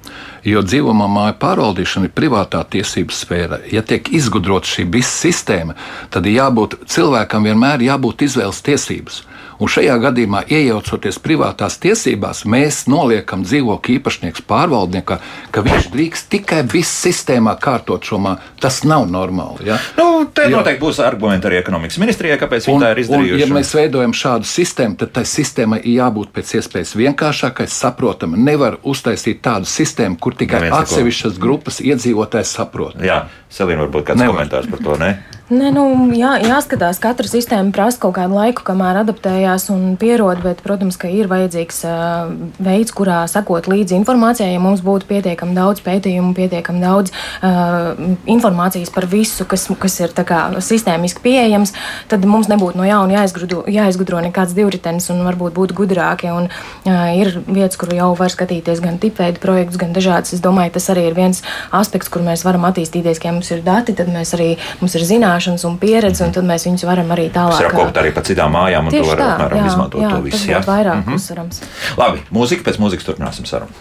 S3: Jo dzīvojamā māja pārvaldīšana ir privātā tiesības sfēra. Ja tiek izgudrota šī visa sistēma, tad jābūt cilvēkam vienmēr jābūt izvēles tiesības. Un šajā gadījumā, iejaucoties privātās tiesībās, mēs noliekam dzīvokļu īpašnieks pārvaldniekam, ka viņš drīkst tikai viss sistēmā kārtot šo māju. Tas nav normāli. Ja?
S1: Nu, te
S3: Jo-
S1: noteikti būs argumenti arī ekonomikas ministrijai, kāpēc viņi
S3: Un,
S1: tā ir
S3: un,
S1: izdarījuši.
S3: ja mēs veidojam šādu sistēmu, tad tai sistēmai ir jābūt pēc iespējas vienkāršākai, saprotamai. Nevar uztaisīt tādu sistēmu, kur tikai
S1: neko-
S3: atsevišķas grupas iedzīvotājs saprot.
S1: Jā, Selīna, varbūt kāds
S3: Nevar.
S1: komentārs par to, ne?
S2: Nē, nu, jā, jāskatās, katra sistēma prasa kaut kādu laiku, kamēr adaptējās un pierod, bet, protams, ka ir vajadzīgs uh, veids, kurā sekot līdzi informācijai. Ja mums būtu pietiekami daudz pētījumu, pietiekami daudz uh, informācijas par visu, kas, kas ir kā, sistēmiski pieejams, tad mums nebūtu no jauna jāizgudro, jāizgudro nekāds divritenis un varbūt būtu gudrāki. Un, uh, ir vietas, kur jau var skatīties gan tipveidu projektus, gan dažādas. Es domāju, tas arī ir viens aspekts, kur mēs varam attīstīties, ka ja mums ir dati, tad mēs arī mums ir zināšanas un pieredze, un tad mēs viņus varam arī
S1: Tas ir
S2: tālāk.
S1: apkopot arī pa citām mājām, un to
S2: Tieši
S1: var
S2: tā,
S1: apmēram
S2: jā,
S1: izmantot
S2: jā,
S1: to
S2: tas
S1: visu. Jā,
S2: vairāk
S1: Mhm.
S2: uzsverams.
S1: Labi, mūzika pēc mūzikas turpināsim sarunu.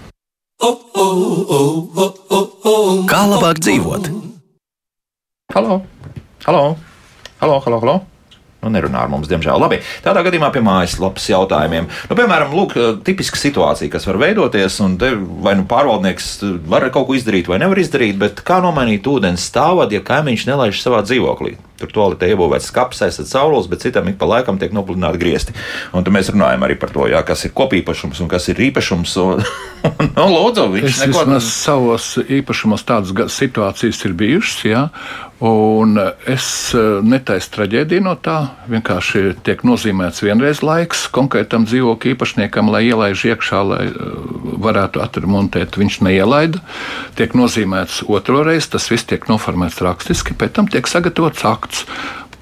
S5: Kā labāk dzīvot?
S1: Halo! Halo! Halo, halo, halo! Nu, nerunā ar mums, diemžēl. Labi, tādā gadījumā pie mājaslapas jautājumiem. Nu, piemēram, lūk, tipiska situācija, kas var veidoties, un te vai nu pārvaldnieks var kaut ko izdarīt, vai nevar izdarīt, bet kā nomainīt ūdens stāvadu, ja kaimiņš nelaiž savā dzīvoklī? Tur toaletē iebūvēts skats, aizsardz saules, bet citam ik pa laikam tiek nopludināti griezti. Un tad mēs runājam arī par to, jā, kas ir kopīpašums un kas ir īpašums. (laughs) Un, nu, lūdzu, viņš
S3: Es
S1: neko
S3: vismaz savos īpašumos tādas situācijas ir bijušas, jā, un es eh, netaisu traģēdiju no tā. Vienkārši tiek nozīmēts vienreiz laiks konkrētam dzīvokļu īpašniekam, lai ielaiž iekšā, lai eh, varētu atremontēt. Viņš neielaida. Tiek nozīmēts otro reizi, tas viss tiek noformēts rakstiski, pēc tam tiek sagatavots akts.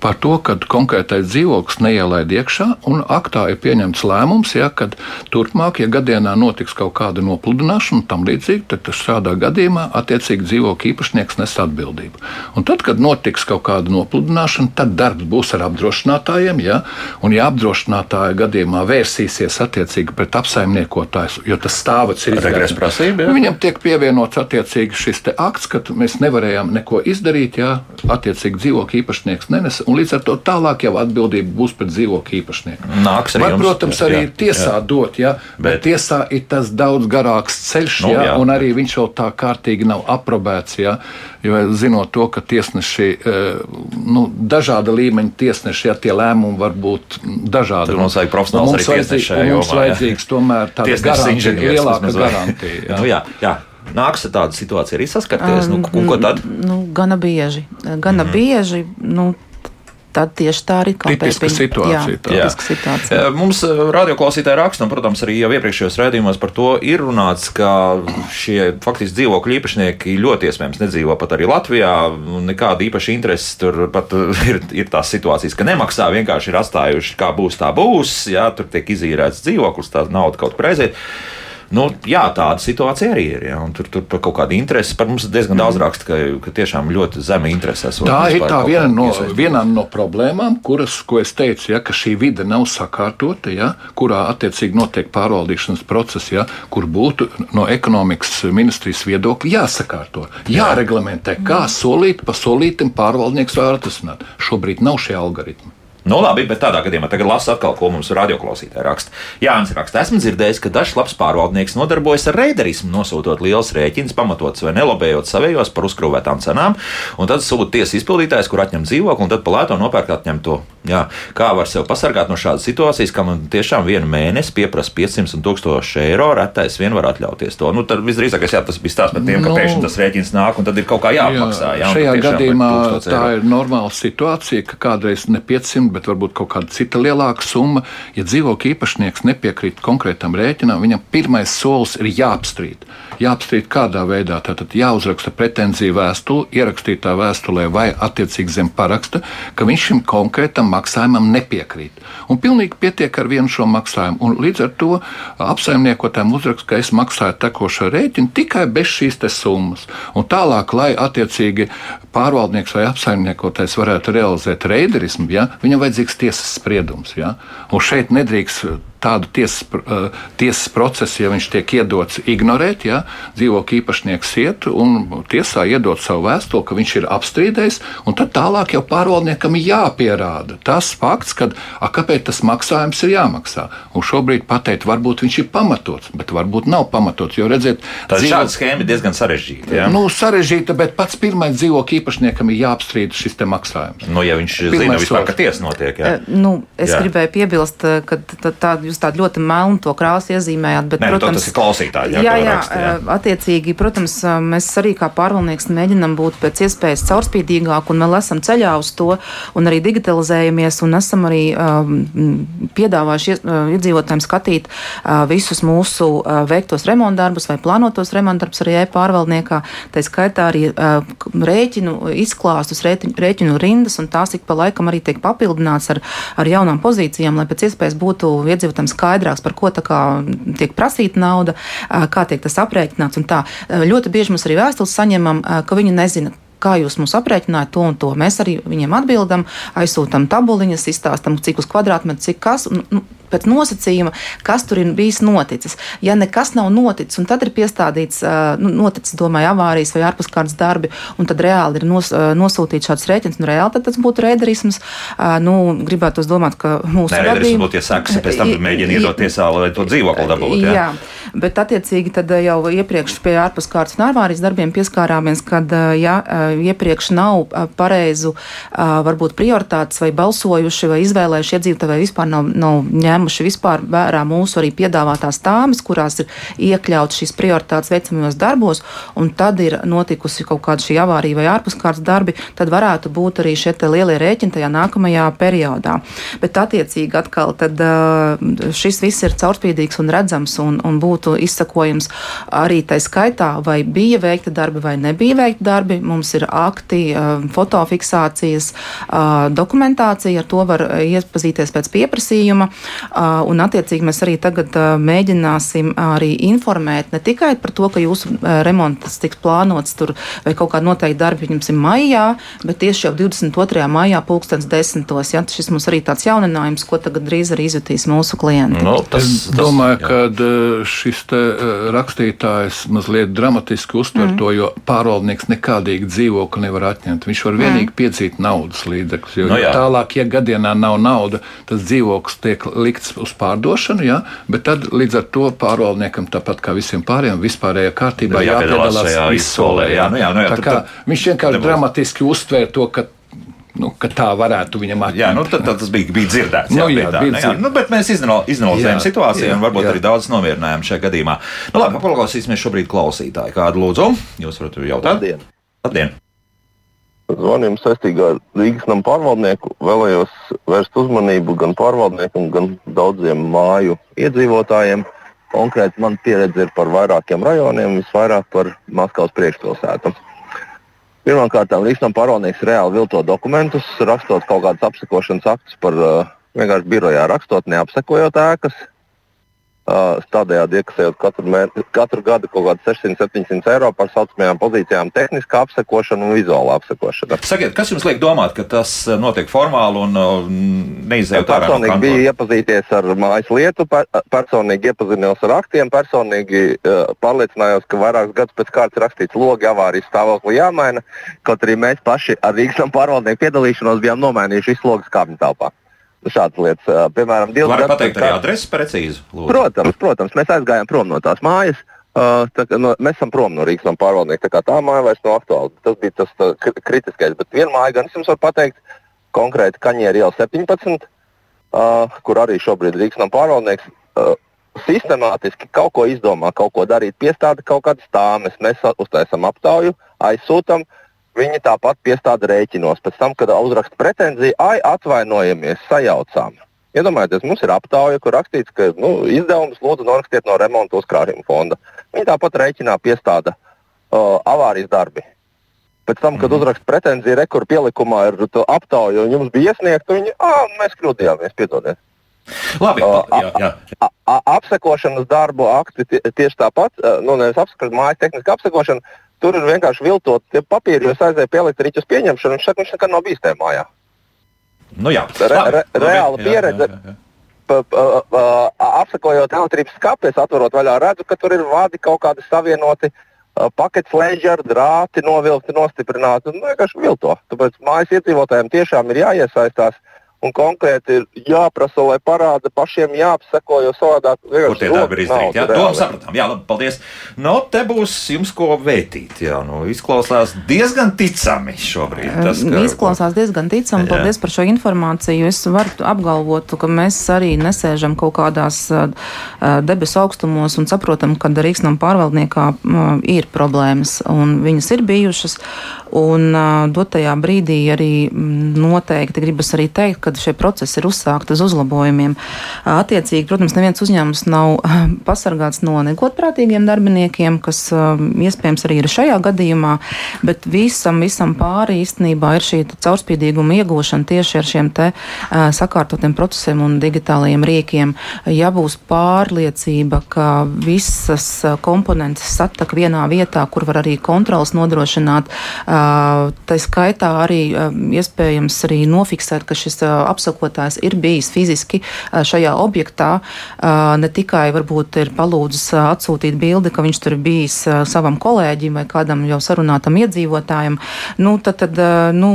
S3: Par to, ka konkrētais dzīvoklis neielaid iekšā, un aktā ir pieņemts lēmums, ja, ka turpmāk, ja gadienā notiks kaut kāda nopludināšana un tam līdzīgi, tad šādā gadījumā attiecīgi dzīvokļa īpašnieks nes atbildību. Un tad, kad notiks kaut kāda nopludināšana, tad darbs būs ar apdrošinātājiem, ja, un ja apdrošinātāja gadījumā vērsīsies attiecīgi pret apsaimniekotājs, jo tas stāvots ir
S1: izdarīts,
S3: viņam tiek pievienots attiecīgi šis akts, ka mēs nevarējām neko izdarīt, ja attiecīgi dzīvokļa īpašnieks nenes un līdz ar to tālāk jau atbildība būs pret dzīvokļu īpašnieku.
S1: Nāks arī
S3: Var,
S1: jums,
S3: protams, arī jā, tiesā jā. dot, ja, bet, bet tiesā ir tas daudz garāks ceļš, nu, ja, jā, un arī viņš vēl tā kārtīgi nav aprobēts. Ja, jo zinot to, ka tiesneši, eh, nu, dažāda līmeņa tiesneši, ja tie lēmumi var būt dažādi.
S1: Tad mums vajag profesionāls
S3: mums arī tiesneši. Mums vajadzīgs tomēr tāda garantija, lielāka garantija. Jā.
S1: Nu, jā, jā. Nāks ar tādu situāciju arī saskarties. Nu, ko tad?
S4: Nu, gana bieži. Gana mm -hmm. bieži nu, tad tieši tā arī
S3: ir. Tipiska situācija.
S4: Jā, jā. situācija.
S1: Mums radioklausītāji raksta, un, protams, arī jau iepriekšējos raidījumos par to ir runāts, ka šie faktiski dzīvokļu īpašnieki ļoti iespējams nedzīvo pat arī Latvijā. Nekāda īpaša interese tur pat (laughs) ir, ir tās situācijas, ka nemaksā, vienkārši ir atstājuši, kā būs, tā būs. Jā, tur tiek izīrēts dzīvoklis, tā nauda kaut kur aiziet. Nu, jā, tāda situācija arī ir. Ja, tur tur par kaut kādu interesi par mums diezgan daudz raksta, ka, ka tiešām ļoti zema interese.
S3: Tā ir tā viena no, viena no problēmām, kuras, ko es teicu, ja, ka šī vide nav sakārtota, ja, kurā attiecīgi notiek pārvaldīšanas process, ja, kur būtu no ekonomikas ministrijas viedokļa jāsakārto, jāreglamentē, kā solīt pa solītam pārvaldnieks var atrisināt. Šobrīd nav šie algoritmi.
S1: Nu, labi, bet tādā gadījumā tagad lasu atkal, ko mums radioklausītāji raksta. Jānis raksta, esmu dzirdējis, ka dažs labs pārvaldnieks nodarbojas ar reiderismu, nosūtot liels rēķins, pamatots vai nelabējot savējos par uzkrāvētām cenām, un tad sūta tiesas izpildītājs, kur atņem dzīvokli, un tad pa lēto nopērk atņemto. Jā, kā var sev pasargāt no šādas situācijas, ka man tiešām vienu mēnesi pieprasa 500 un 1000 eiro, retais vien var atļauties to. Nu, tad visdrīzāk jā, tas bija stāsts par tiem, ka nu, pēkšņi tas rēķins nāk, un tad ir kaut kā jāapmaksā. Jā,
S3: šajā gadījumā tā ir normāla situācija, ka kādreiz ne 500, bet varbūt kaut kāda cita lielāka summa. Ja dzīvokļa īpašnieks nepiekrīt konkrētam rēķinam, viņam pirmais solis ir jāapstrīd. Jāapstrīd kādā veidā. Tātad jāuzraksta pretenzija vēstule, ierakstītā vēstulē vai attiecīgi zem paraksta, ka viņš šim konkrētam maksājumam nepiekrīt. Un pilnīgi pietiek ar vienu šo maksājumu. Un līdz ar to apsaimniekotājiem uzraksta, ka es maksāju tekošo rēķinu tikai bez šīs summas. Un tālāk, lai attiecīgi pārvaldnieks vai apsaimniekotājs varētu realizēt reiderismu, ja, viņam vajadzīgs tiesas spriedums. Ja. Un šeit nedrīkst tādu tiesas, uh, tiesas procesu, ja viņš tiek iedots ignorēt, ja dzīvokļa īpašnieks iet un tiesā iedod savu vēstuli, ka viņš ir apstrīdējis, un tad tālāk jau pārvaldniekam ir jāpierāda tas fakts, ka a, kāpēc tas maksājums ir jāmaksā. Un šobrīd pateikt, varbūt viņš ir pamatots, bet varbūt nav pamatots. Jo redziet,
S1: tā dzīvo... šāda schēma ir diezgan sarežģīta. Ja?
S3: Nu, sarežģīta, bet pats pirmais dzīvokļa īpašniekam ir jāapstrīd šis maksājums.
S1: Nu, ja viņš pirmais zina, vispār, ka tiesa notiek. Ja?
S4: Uh, nu, es jā. gribēju piebilst, ka tā, tā, jūs tādu ļoti melnu to krāsu iezīmējāt. Bet,
S1: Nē, nu, protams, tas ir klausītāji. Jā,
S4: jā, jā, jā, attiecīgi, protams, mēs arī kā pārvaldnieks mēģinam būt pēc iespējas caurspīdīgāk, un vēl esam ceļā uz to, un arī digitalizējamies, un esam arī um, piedāvājuši iedzīvotājiem skatīt uh, visus mūsu uh, veiktos remontdarbus vai plānotos remontdarbus arī e-pārvaldniekā. Tā skaitā arī uh, rēķinu izklāstus, rēķinu, rindas, un tās ik pa laikam arī tiek papildināts ar, ar jaunām pozīcijām, lai pēc iespējas būtu iedzīvotājiem skaidrāks, par ko tiek prasīta nauda, kā tiek tas aprēķināts. Ļoti bieži mēs arī vēstules saņemam, ka viņi nezina, kā jūs mums aprēķinājāt to un to. Mēs arī viņiem atbildam, aizsūtām tabuliņas, izstāstam, cik uz kvadrātmetru, cik kas. Nu, pēc nosacījuma, kas tur ir bijis noticis. Ja nekas nav noticis, un tad ir piestādīts, nu, noticis, domāju, avārijas vai ārpuskārtas darbi, un tad reāli ir nos, nosūtīts šāds rēķins, nu, reāli tas būtu rēderisms. Nu, gribētu domāt, ka mūsu
S1: gadījumā būtu iesāks, pēc tam mēģina iedot tiesā, lai to dzīvokli dabūtu. Jā. jā,
S4: bet attiecīgi tad jau iepriekš pie ārpuskārtas un ārvārijas darbiem pieskārāmies, kad, ja iepriekš nav pareizu, varbūt prioritātes vai balsojuši vai izvēlējuši iedzīvotāji vai vispār nav, nav ņēmuši ņēmuši vispār vērā mūsu arī piedāvātās tāmas, kurās ir iekļauts šīs prioritātes veicamajos darbos, un tad ir notikusi kaut kāda šī avārija vai ārpuskārtas darbi, tad varētu būt arī šie lielie rēķini tajā nākamajā periodā. Bet attiecīgi atkal tad, šis viss ir caurspīdīgs un redzams un, un būtu izsakojams arī tai skaitā, vai bija veikta darbi vai nebija veikta darbi. Mums ir akti, fotofiksācijas, dokumentācija, ar to var iepazīties pēc pieprasījuma. Un, attiecīgi, mēs arī tagad mēģināsim arī informēt ne tikai par to, ka jūsu remonts tiks plānots tur vai kaut kāda noteikta darba, pieņemsim, maijā, bet tieši jau 22. maijā, pulkstens desmitos. Ja, šis mums arī tāds jauninājums, ko tagad drīz arī izjutīs mūsu klienti.
S3: No, tas, es domāju, ka šis te rakstītājs mazliet dramatiski uztver mm. to, jo pārvaldnieks nekādīgi dzīvokli nevar atņemt. Viņš var vienīgi mm. piedzīt naudas līdzekļus. Jo no, jā. tālāk, ja gadienā nav nauda, tas dzīvoklis tiek likts uz pārdošanu, jā, bet tad līdz ar to pārvaldniekam, tāpat kā visiem pārējiem, vispārējā kārtībā jāpiedalās izsolē. Jā, nu jā, nu jā, tā kā tad, viņš vienkārši dramatiski uztvēra to, ka nu, ka tā varētu viņam atbildēt.
S1: Jā, nu, tad, tad tas bija, bija dzirdēts. Jā, nu, jā, tā, bija nu, jā. Nu, bet mēs izanalizējam situāciju jā, un varbūt jā. arī daudz nomierinājām šajā gadījumā. Nu, labi, paklausīsimies šobrīd klausītāju. Kādu lūdzu? Jūs varat jautāt?
S6: Labdien!
S1: Labdien.
S6: Zvanījuma saistībā ar Rīgas namu pārvaldnieku vēlējos vērst uzmanību gan pārvaldniekam, gan daudziem māju iedzīvotājiem. Konkrēti man pieredze ir par vairākiem rajoniem, visvairāk par Maskavas priekšpilsētu. Pirmkārt, Rīgas pārvaldnieks reāli vilto dokumentus, rakstot kaut kādus apsekošanas aktus par uh, vienkārši birojā rakstot, neapsekojot ēkas, Tādējādi iekasējot katru, mēr, katru gadu kaut kādu 600-700 eiro par saucamajām pozīcijām, tehniskā apsekošana un vizuāla apsekošana.
S1: Sakiet, kas jums liek domāt, ka tas notiek formāli un neizējot ārā?
S6: Personīgi no bija iepazīties ar mājas lietu, personīgi iepazinos ar aktiem, personīgi uh, pārliecinājos, ka vairākus gadus pēc kārtas rakstīts logi avārijas stāvokli jāmaina, kaut arī mēs paši ar Rīgas pārvaldnieku piedalīšanos bijām nomainījuši visu logu skābņu telpā šādas lietas. Piemēram,
S1: divas gadus. Pateikt arī adresi precīzi?
S6: Lūdzu. Protams, protams, mēs aizgājām prom no tās mājas. Uh, tā, no, mēs esam prom no Rīgas no pārvaldnieka. Tā, tā māja vairs nav aktuāla. Tas bija tas tā, kritiskais. Bet viena māja, gan es jums varu pateikt, konkrēti Kaņģēra iela 17, uh, kur arī šobrīd Rīgas no pārvaldnieks. Uh, sistemātiski kaut ko izdomā, kaut ko darīt, piestāda kaut kādas tāmas, mēs uztaisām aptauju, aizsūtām, uh, Viņi tāpat piestāda rēķinos. Pēc tam, kad uzraksta pretenziju, ai, atvainojamies, sajaucām. Iedomājieties, mums ir aptauja, kur rakstīts, ka nu, izdevumus lūdzu norakstiet no remonta uzkrājuma fonda. Viņi tāpat rēķinā piestāda uh, avārijas darbi. Pēc tam, kad mm. uzraksta pretenziju, rekur pielikumā ir aptauja, un jums bija iesniegta, viņi, ah, mēs kļūdījāmies, piedodiet.
S1: Labi, uh, jā, jā. A,
S6: a, apsekošanas darbu akti tieši tāpat, uh, nu, nevis apsekošana, mājas tehniska apsekošana Tur ir vienkārši viltot papīri, jo es aizēju pie elektriķa pieņemšanu, un viņš saka, viņš nekad nav bijis tajā mājā.
S1: Nu, jā,
S6: re, re, reāla pieredze. Jā, jā, jā. Pa, pa, pa, apsakojot elektrības skāpes, atverot vaļā, redzu, ka tur ir vadi kaut kādi savienoti, pakets leģeri, drāti novilkti, nostiprināti. Nu, vienkārši vilto. Tāpēc mājas iedzīvotājiem tiešām ir jāiesaistās. Uh, un konkrēti ir jāprasa, lai parāda pašiem jāapseko, jo savādāk
S1: vienkārši ir izdarīti. Jā, to sapratām. Jā, labi, paldies. No nu, te būs jums ko vētīt. Jā, nu, izklausās diezgan ticami šobrīd. Tas,
S4: ka... Izklausās diezgan ticami. Jā. Paldies par šo informāciju. Es varu apgalvot, ka mēs arī nesēžam kaut kādās debesu augstumos un saprotam, ka Rīgsnam pārvaldniekā ir problēmas un viņas ir bijušas. Un dotajā brīdī arī noteikti gribas arī teikt, kad šie procesi ir uzsākti uz uzlabojumiem. Attiecīgi, protams, neviens uzņēmums nav pasargāts no negodprātīgiem darbiniekiem, kas iespējams arī ir šajā gadījumā, bet visam, visam pāri īstenībā ir šī caurspīdīguma iegūšana tieši ar šiem te sakārtotiem procesiem un digitālajiem rīkiem. Ja būs pārliecība, ka visas komponentes satak vienā vietā, kur var arī kontrols nodrošināt, tā skaitā arī iespējams arī nofiksēt, ka šis apsakotājs ir bijis fiziski šajā objektā, ne tikai varbūt ir palūdzis atsūtīt bildi, ka viņš tur bijis savam kolēģim vai kādam jau sarunātam iedzīvotājam, nu, tad, tad nu,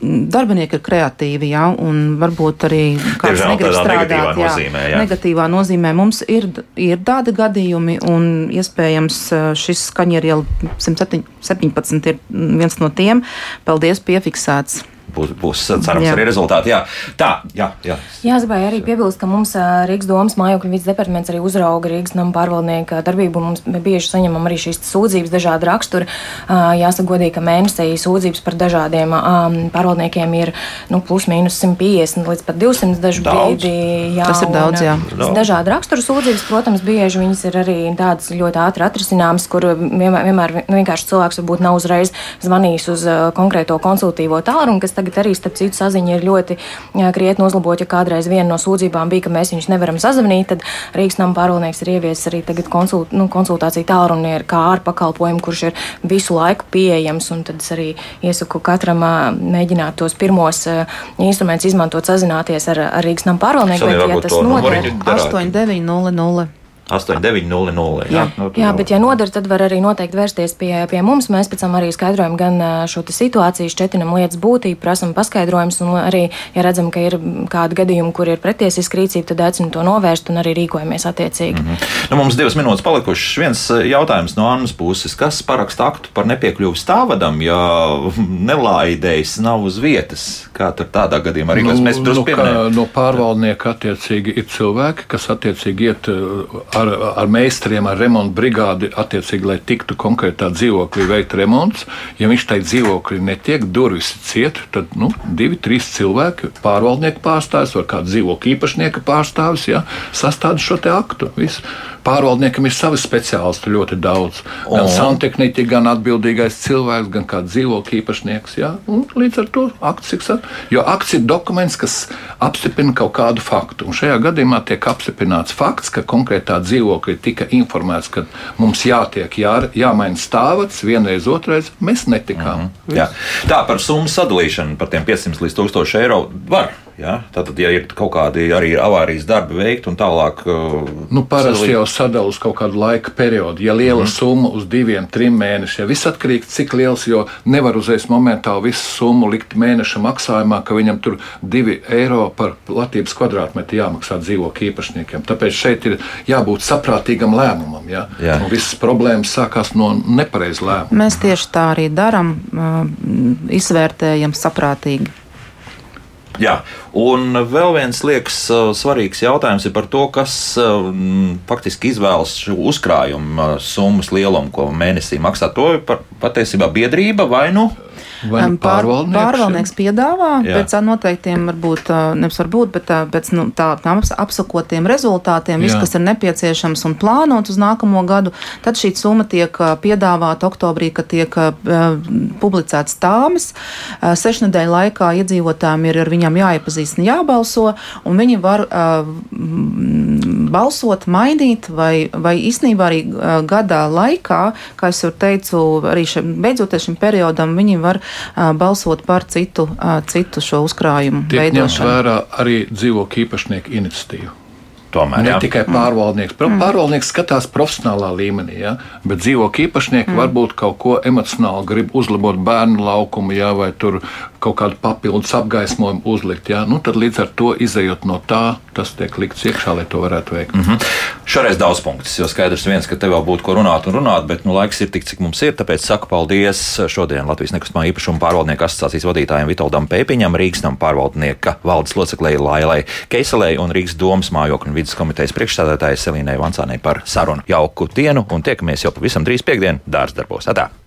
S4: darbinieki ir kreatīvi, jā, un varbūt arī kāds
S1: Diemžēl,
S4: negrib strādāt.
S1: Negatīvā jā, nozīmē, jā.
S4: Negatīvā nozīmē mums ir, ir tādi gadījumi, un iespējams šis skaņieriela 117 ir viens no tiem. Paldies, piefiksēts.
S1: Būs, būs cerams jā. arī rezultāti. Jā. Tā, jā, jā.
S2: Jā, es gribēju arī piebilst, ka mums Rīgas domas mājokļu vidas departaments arī uzrauga Rīgas nama pārvaldnieka darbību. Mums bieži saņemam arī šīs sūdzības dažādu raksturu. Jāsaka godīgi, ka mēnesī sūdzības par dažādiem pārvaldniekiem ir nu, plus mīnus 150 līdz pat 200 dažu
S4: daudz. brīdi. Jā, Tas ir daudz, jā.
S2: Un, dažādi raksturu sūdzības, protams, bieži viņas ir arī tādas ļoti ātri atrisināmas, kur vienmēr, vienmēr nu, vienkārši cilvēks varbūt nav uzreiz zvanījis uz konkrēto konsultīvo tālruni, kas tagad arī, starp citu, saziņa ir ļoti krietni uzlabot. Ja kādreiz viena no sūdzībām bija, ka mēs viņus nevaram sazvanīt, tad Rīgas nama pārvaldnieks ir ieviesis arī konsult, nu, konsultāciju tālruni kā ārpakalpojumu, kurš ir visu laiku pieejams. Tad es arī iesaku katram mēģināt tos pirmos instrumentus izmantot, sazināties ar, ar Rīgas nama pārvaldnieku.
S1: Ja tas
S4: notiek 8900.
S1: 8900. Jā, jā.
S2: Nu, jā bet, ja nodara, tad var arī noteikti vērsties pie, pie mums. Mēs pēc tam arī skaidrojam gan šo situāciju, šķetinam lietas būtību, prasam paskaidrojumus, un arī, ja redzam, ka ir kādi gadījumi, kur ir pretiesiska rīcība, tad aicinam to novērst un arī rīkojamies attiecīgi. Mm
S1: -hmm. nu, mums divas minūtes palikušas. Viens jautājums no Annas puses. Kas paraksta aktu par nepiekļuvu stāvadam, ja (laughs) nelaidējs nav uz vietas? Kā tur tādā gadījumā arī
S3: nu, mēs nu, pieminējam? No pārvaldnieka attiecīgi ir cilvēki, kas attiecīgi iet ar, ar meistariem, ar remontu brigādi, attiecīgi, lai tiktu konkrētā dzīvoklī veikt remonts. Ja viņš tai dzīvoklī netiek, durvis ciet, tad nu, divi, trīs cilvēki, pārvaldnieka pārstāvis vai kāda dzīvokļa īpašnieka pārstāvis, ja, sastāda šo aktu. Visu. Pārvaldniekam ir savi speciālisti ļoti daudz. Gan oh. santehniķi, gan atbildīgais cilvēks, gan kā dzīvokļa īpašnieks. Ja? Un līdz ar to akts ir. Jo akts ir dokuments, kas apstiprina kaut kādu faktu. Un šajā gadījumā tiek apstiprināts fakts, ka konkrētā dzīvokļa tika informēts, ka mums jātiek jā, jāmaina stāvats vienreiz, otrreiz. Mēs netikām. Mm
S1: -hmm. Jā. Tā par summu sadalīšanu par tiem 500 līdz 1000 eiro var Ja? Tātad, ja ir kaut kādi arī avārijas darbi veikti un tālāk, uh,
S3: nu, parasti jau sadalās uz kaut kādu laika periodu. Ja liela mm. summa uz diviem, trim mēnešiem, viss atkarīgs cik liels, jo nevar uzreiz momentā visu summu likt mēneša maksājumā, ka viņam tur divi eiro par platības kvadrātmetru jāmaksā dzīvokļu īpašniekiem. Tāpēc šeit ir jābūt saprātīgam lēmumam. Ja? Jā. Un visas problēmas sākās no nepareiza lēmuma.
S4: Mēs tieši tā arī darām, uh, izvērtējam saprātīgi.
S1: Jā, un vēl viens liekas uh, svarīgs jautājums ir par to, kas uh, faktiski izvēlas šo uzkrājumu uh, summas lielumu, ko mēnesī maksā. To ir patiesībā biedrība vai nu?
S4: Pār, pārvaldnieks, pārvaldnieks piedāvā jā. pēc noteiktiem, varbūt nevis varbūt, bet pēc nu, tā, tām apsakotiem rezultātiem, viss, kas ir nepieciešams un plānot uz nākamo gadu, tad šī summa tiek piedāvāta oktobrī, kad tiek publicēts tāmas. Sešņedēļu laikā iedzīvotājiem ir ar viņām jāiepazīst un jābalso, un viņi var balsot, mainīt, vai, vai īstenībā arī gadā laikā, kā es jau teicu, arī šim, beidzoties šim periodam, viņi var balsot par citu, citu šo uzkrājumu.
S3: Tiek ņemts vērā arī dzīvokļu īpašnieku iniciatīvu.
S1: Tomēr,
S3: ne jā. tikai pārvaldnieks. Mm. Pārvaldnieks skatās profesionālā līmenī, ja? bet dzīvokļu īpašnieki mm. varbūt kaut ko emocionāli grib uzlabot bērnu laukumu, ja? vai tur kaut kādu papildus apgaismojumu uzlikt. Ja? Nu, tad līdz ar to izējot no tā, tas tiek likts iekšā, lai to varētu veikt.
S1: Mm -hmm. Šoreiz daudz punktus, jo skaidrs viens, ka tev vēl būtu ko runāt un runāt, bet nu, laiks ir tik, cik mums ir. Tāpēc saku paldies šodien Latvijas nekustamā īpašuma pārvaldnieku asociācijas vadītājiem Vitoldam Pēpiņam, Rīgas nam pārvaldnieka valdes loceklei Lailai Keiselei un Rīgas domas mājokļu vidas komitejas priekšstādātājai Selīnai Vansānai par sarunu. Jauku dienu un tiekamies jau pavisam drīz piekdien dārza darbos. Atā!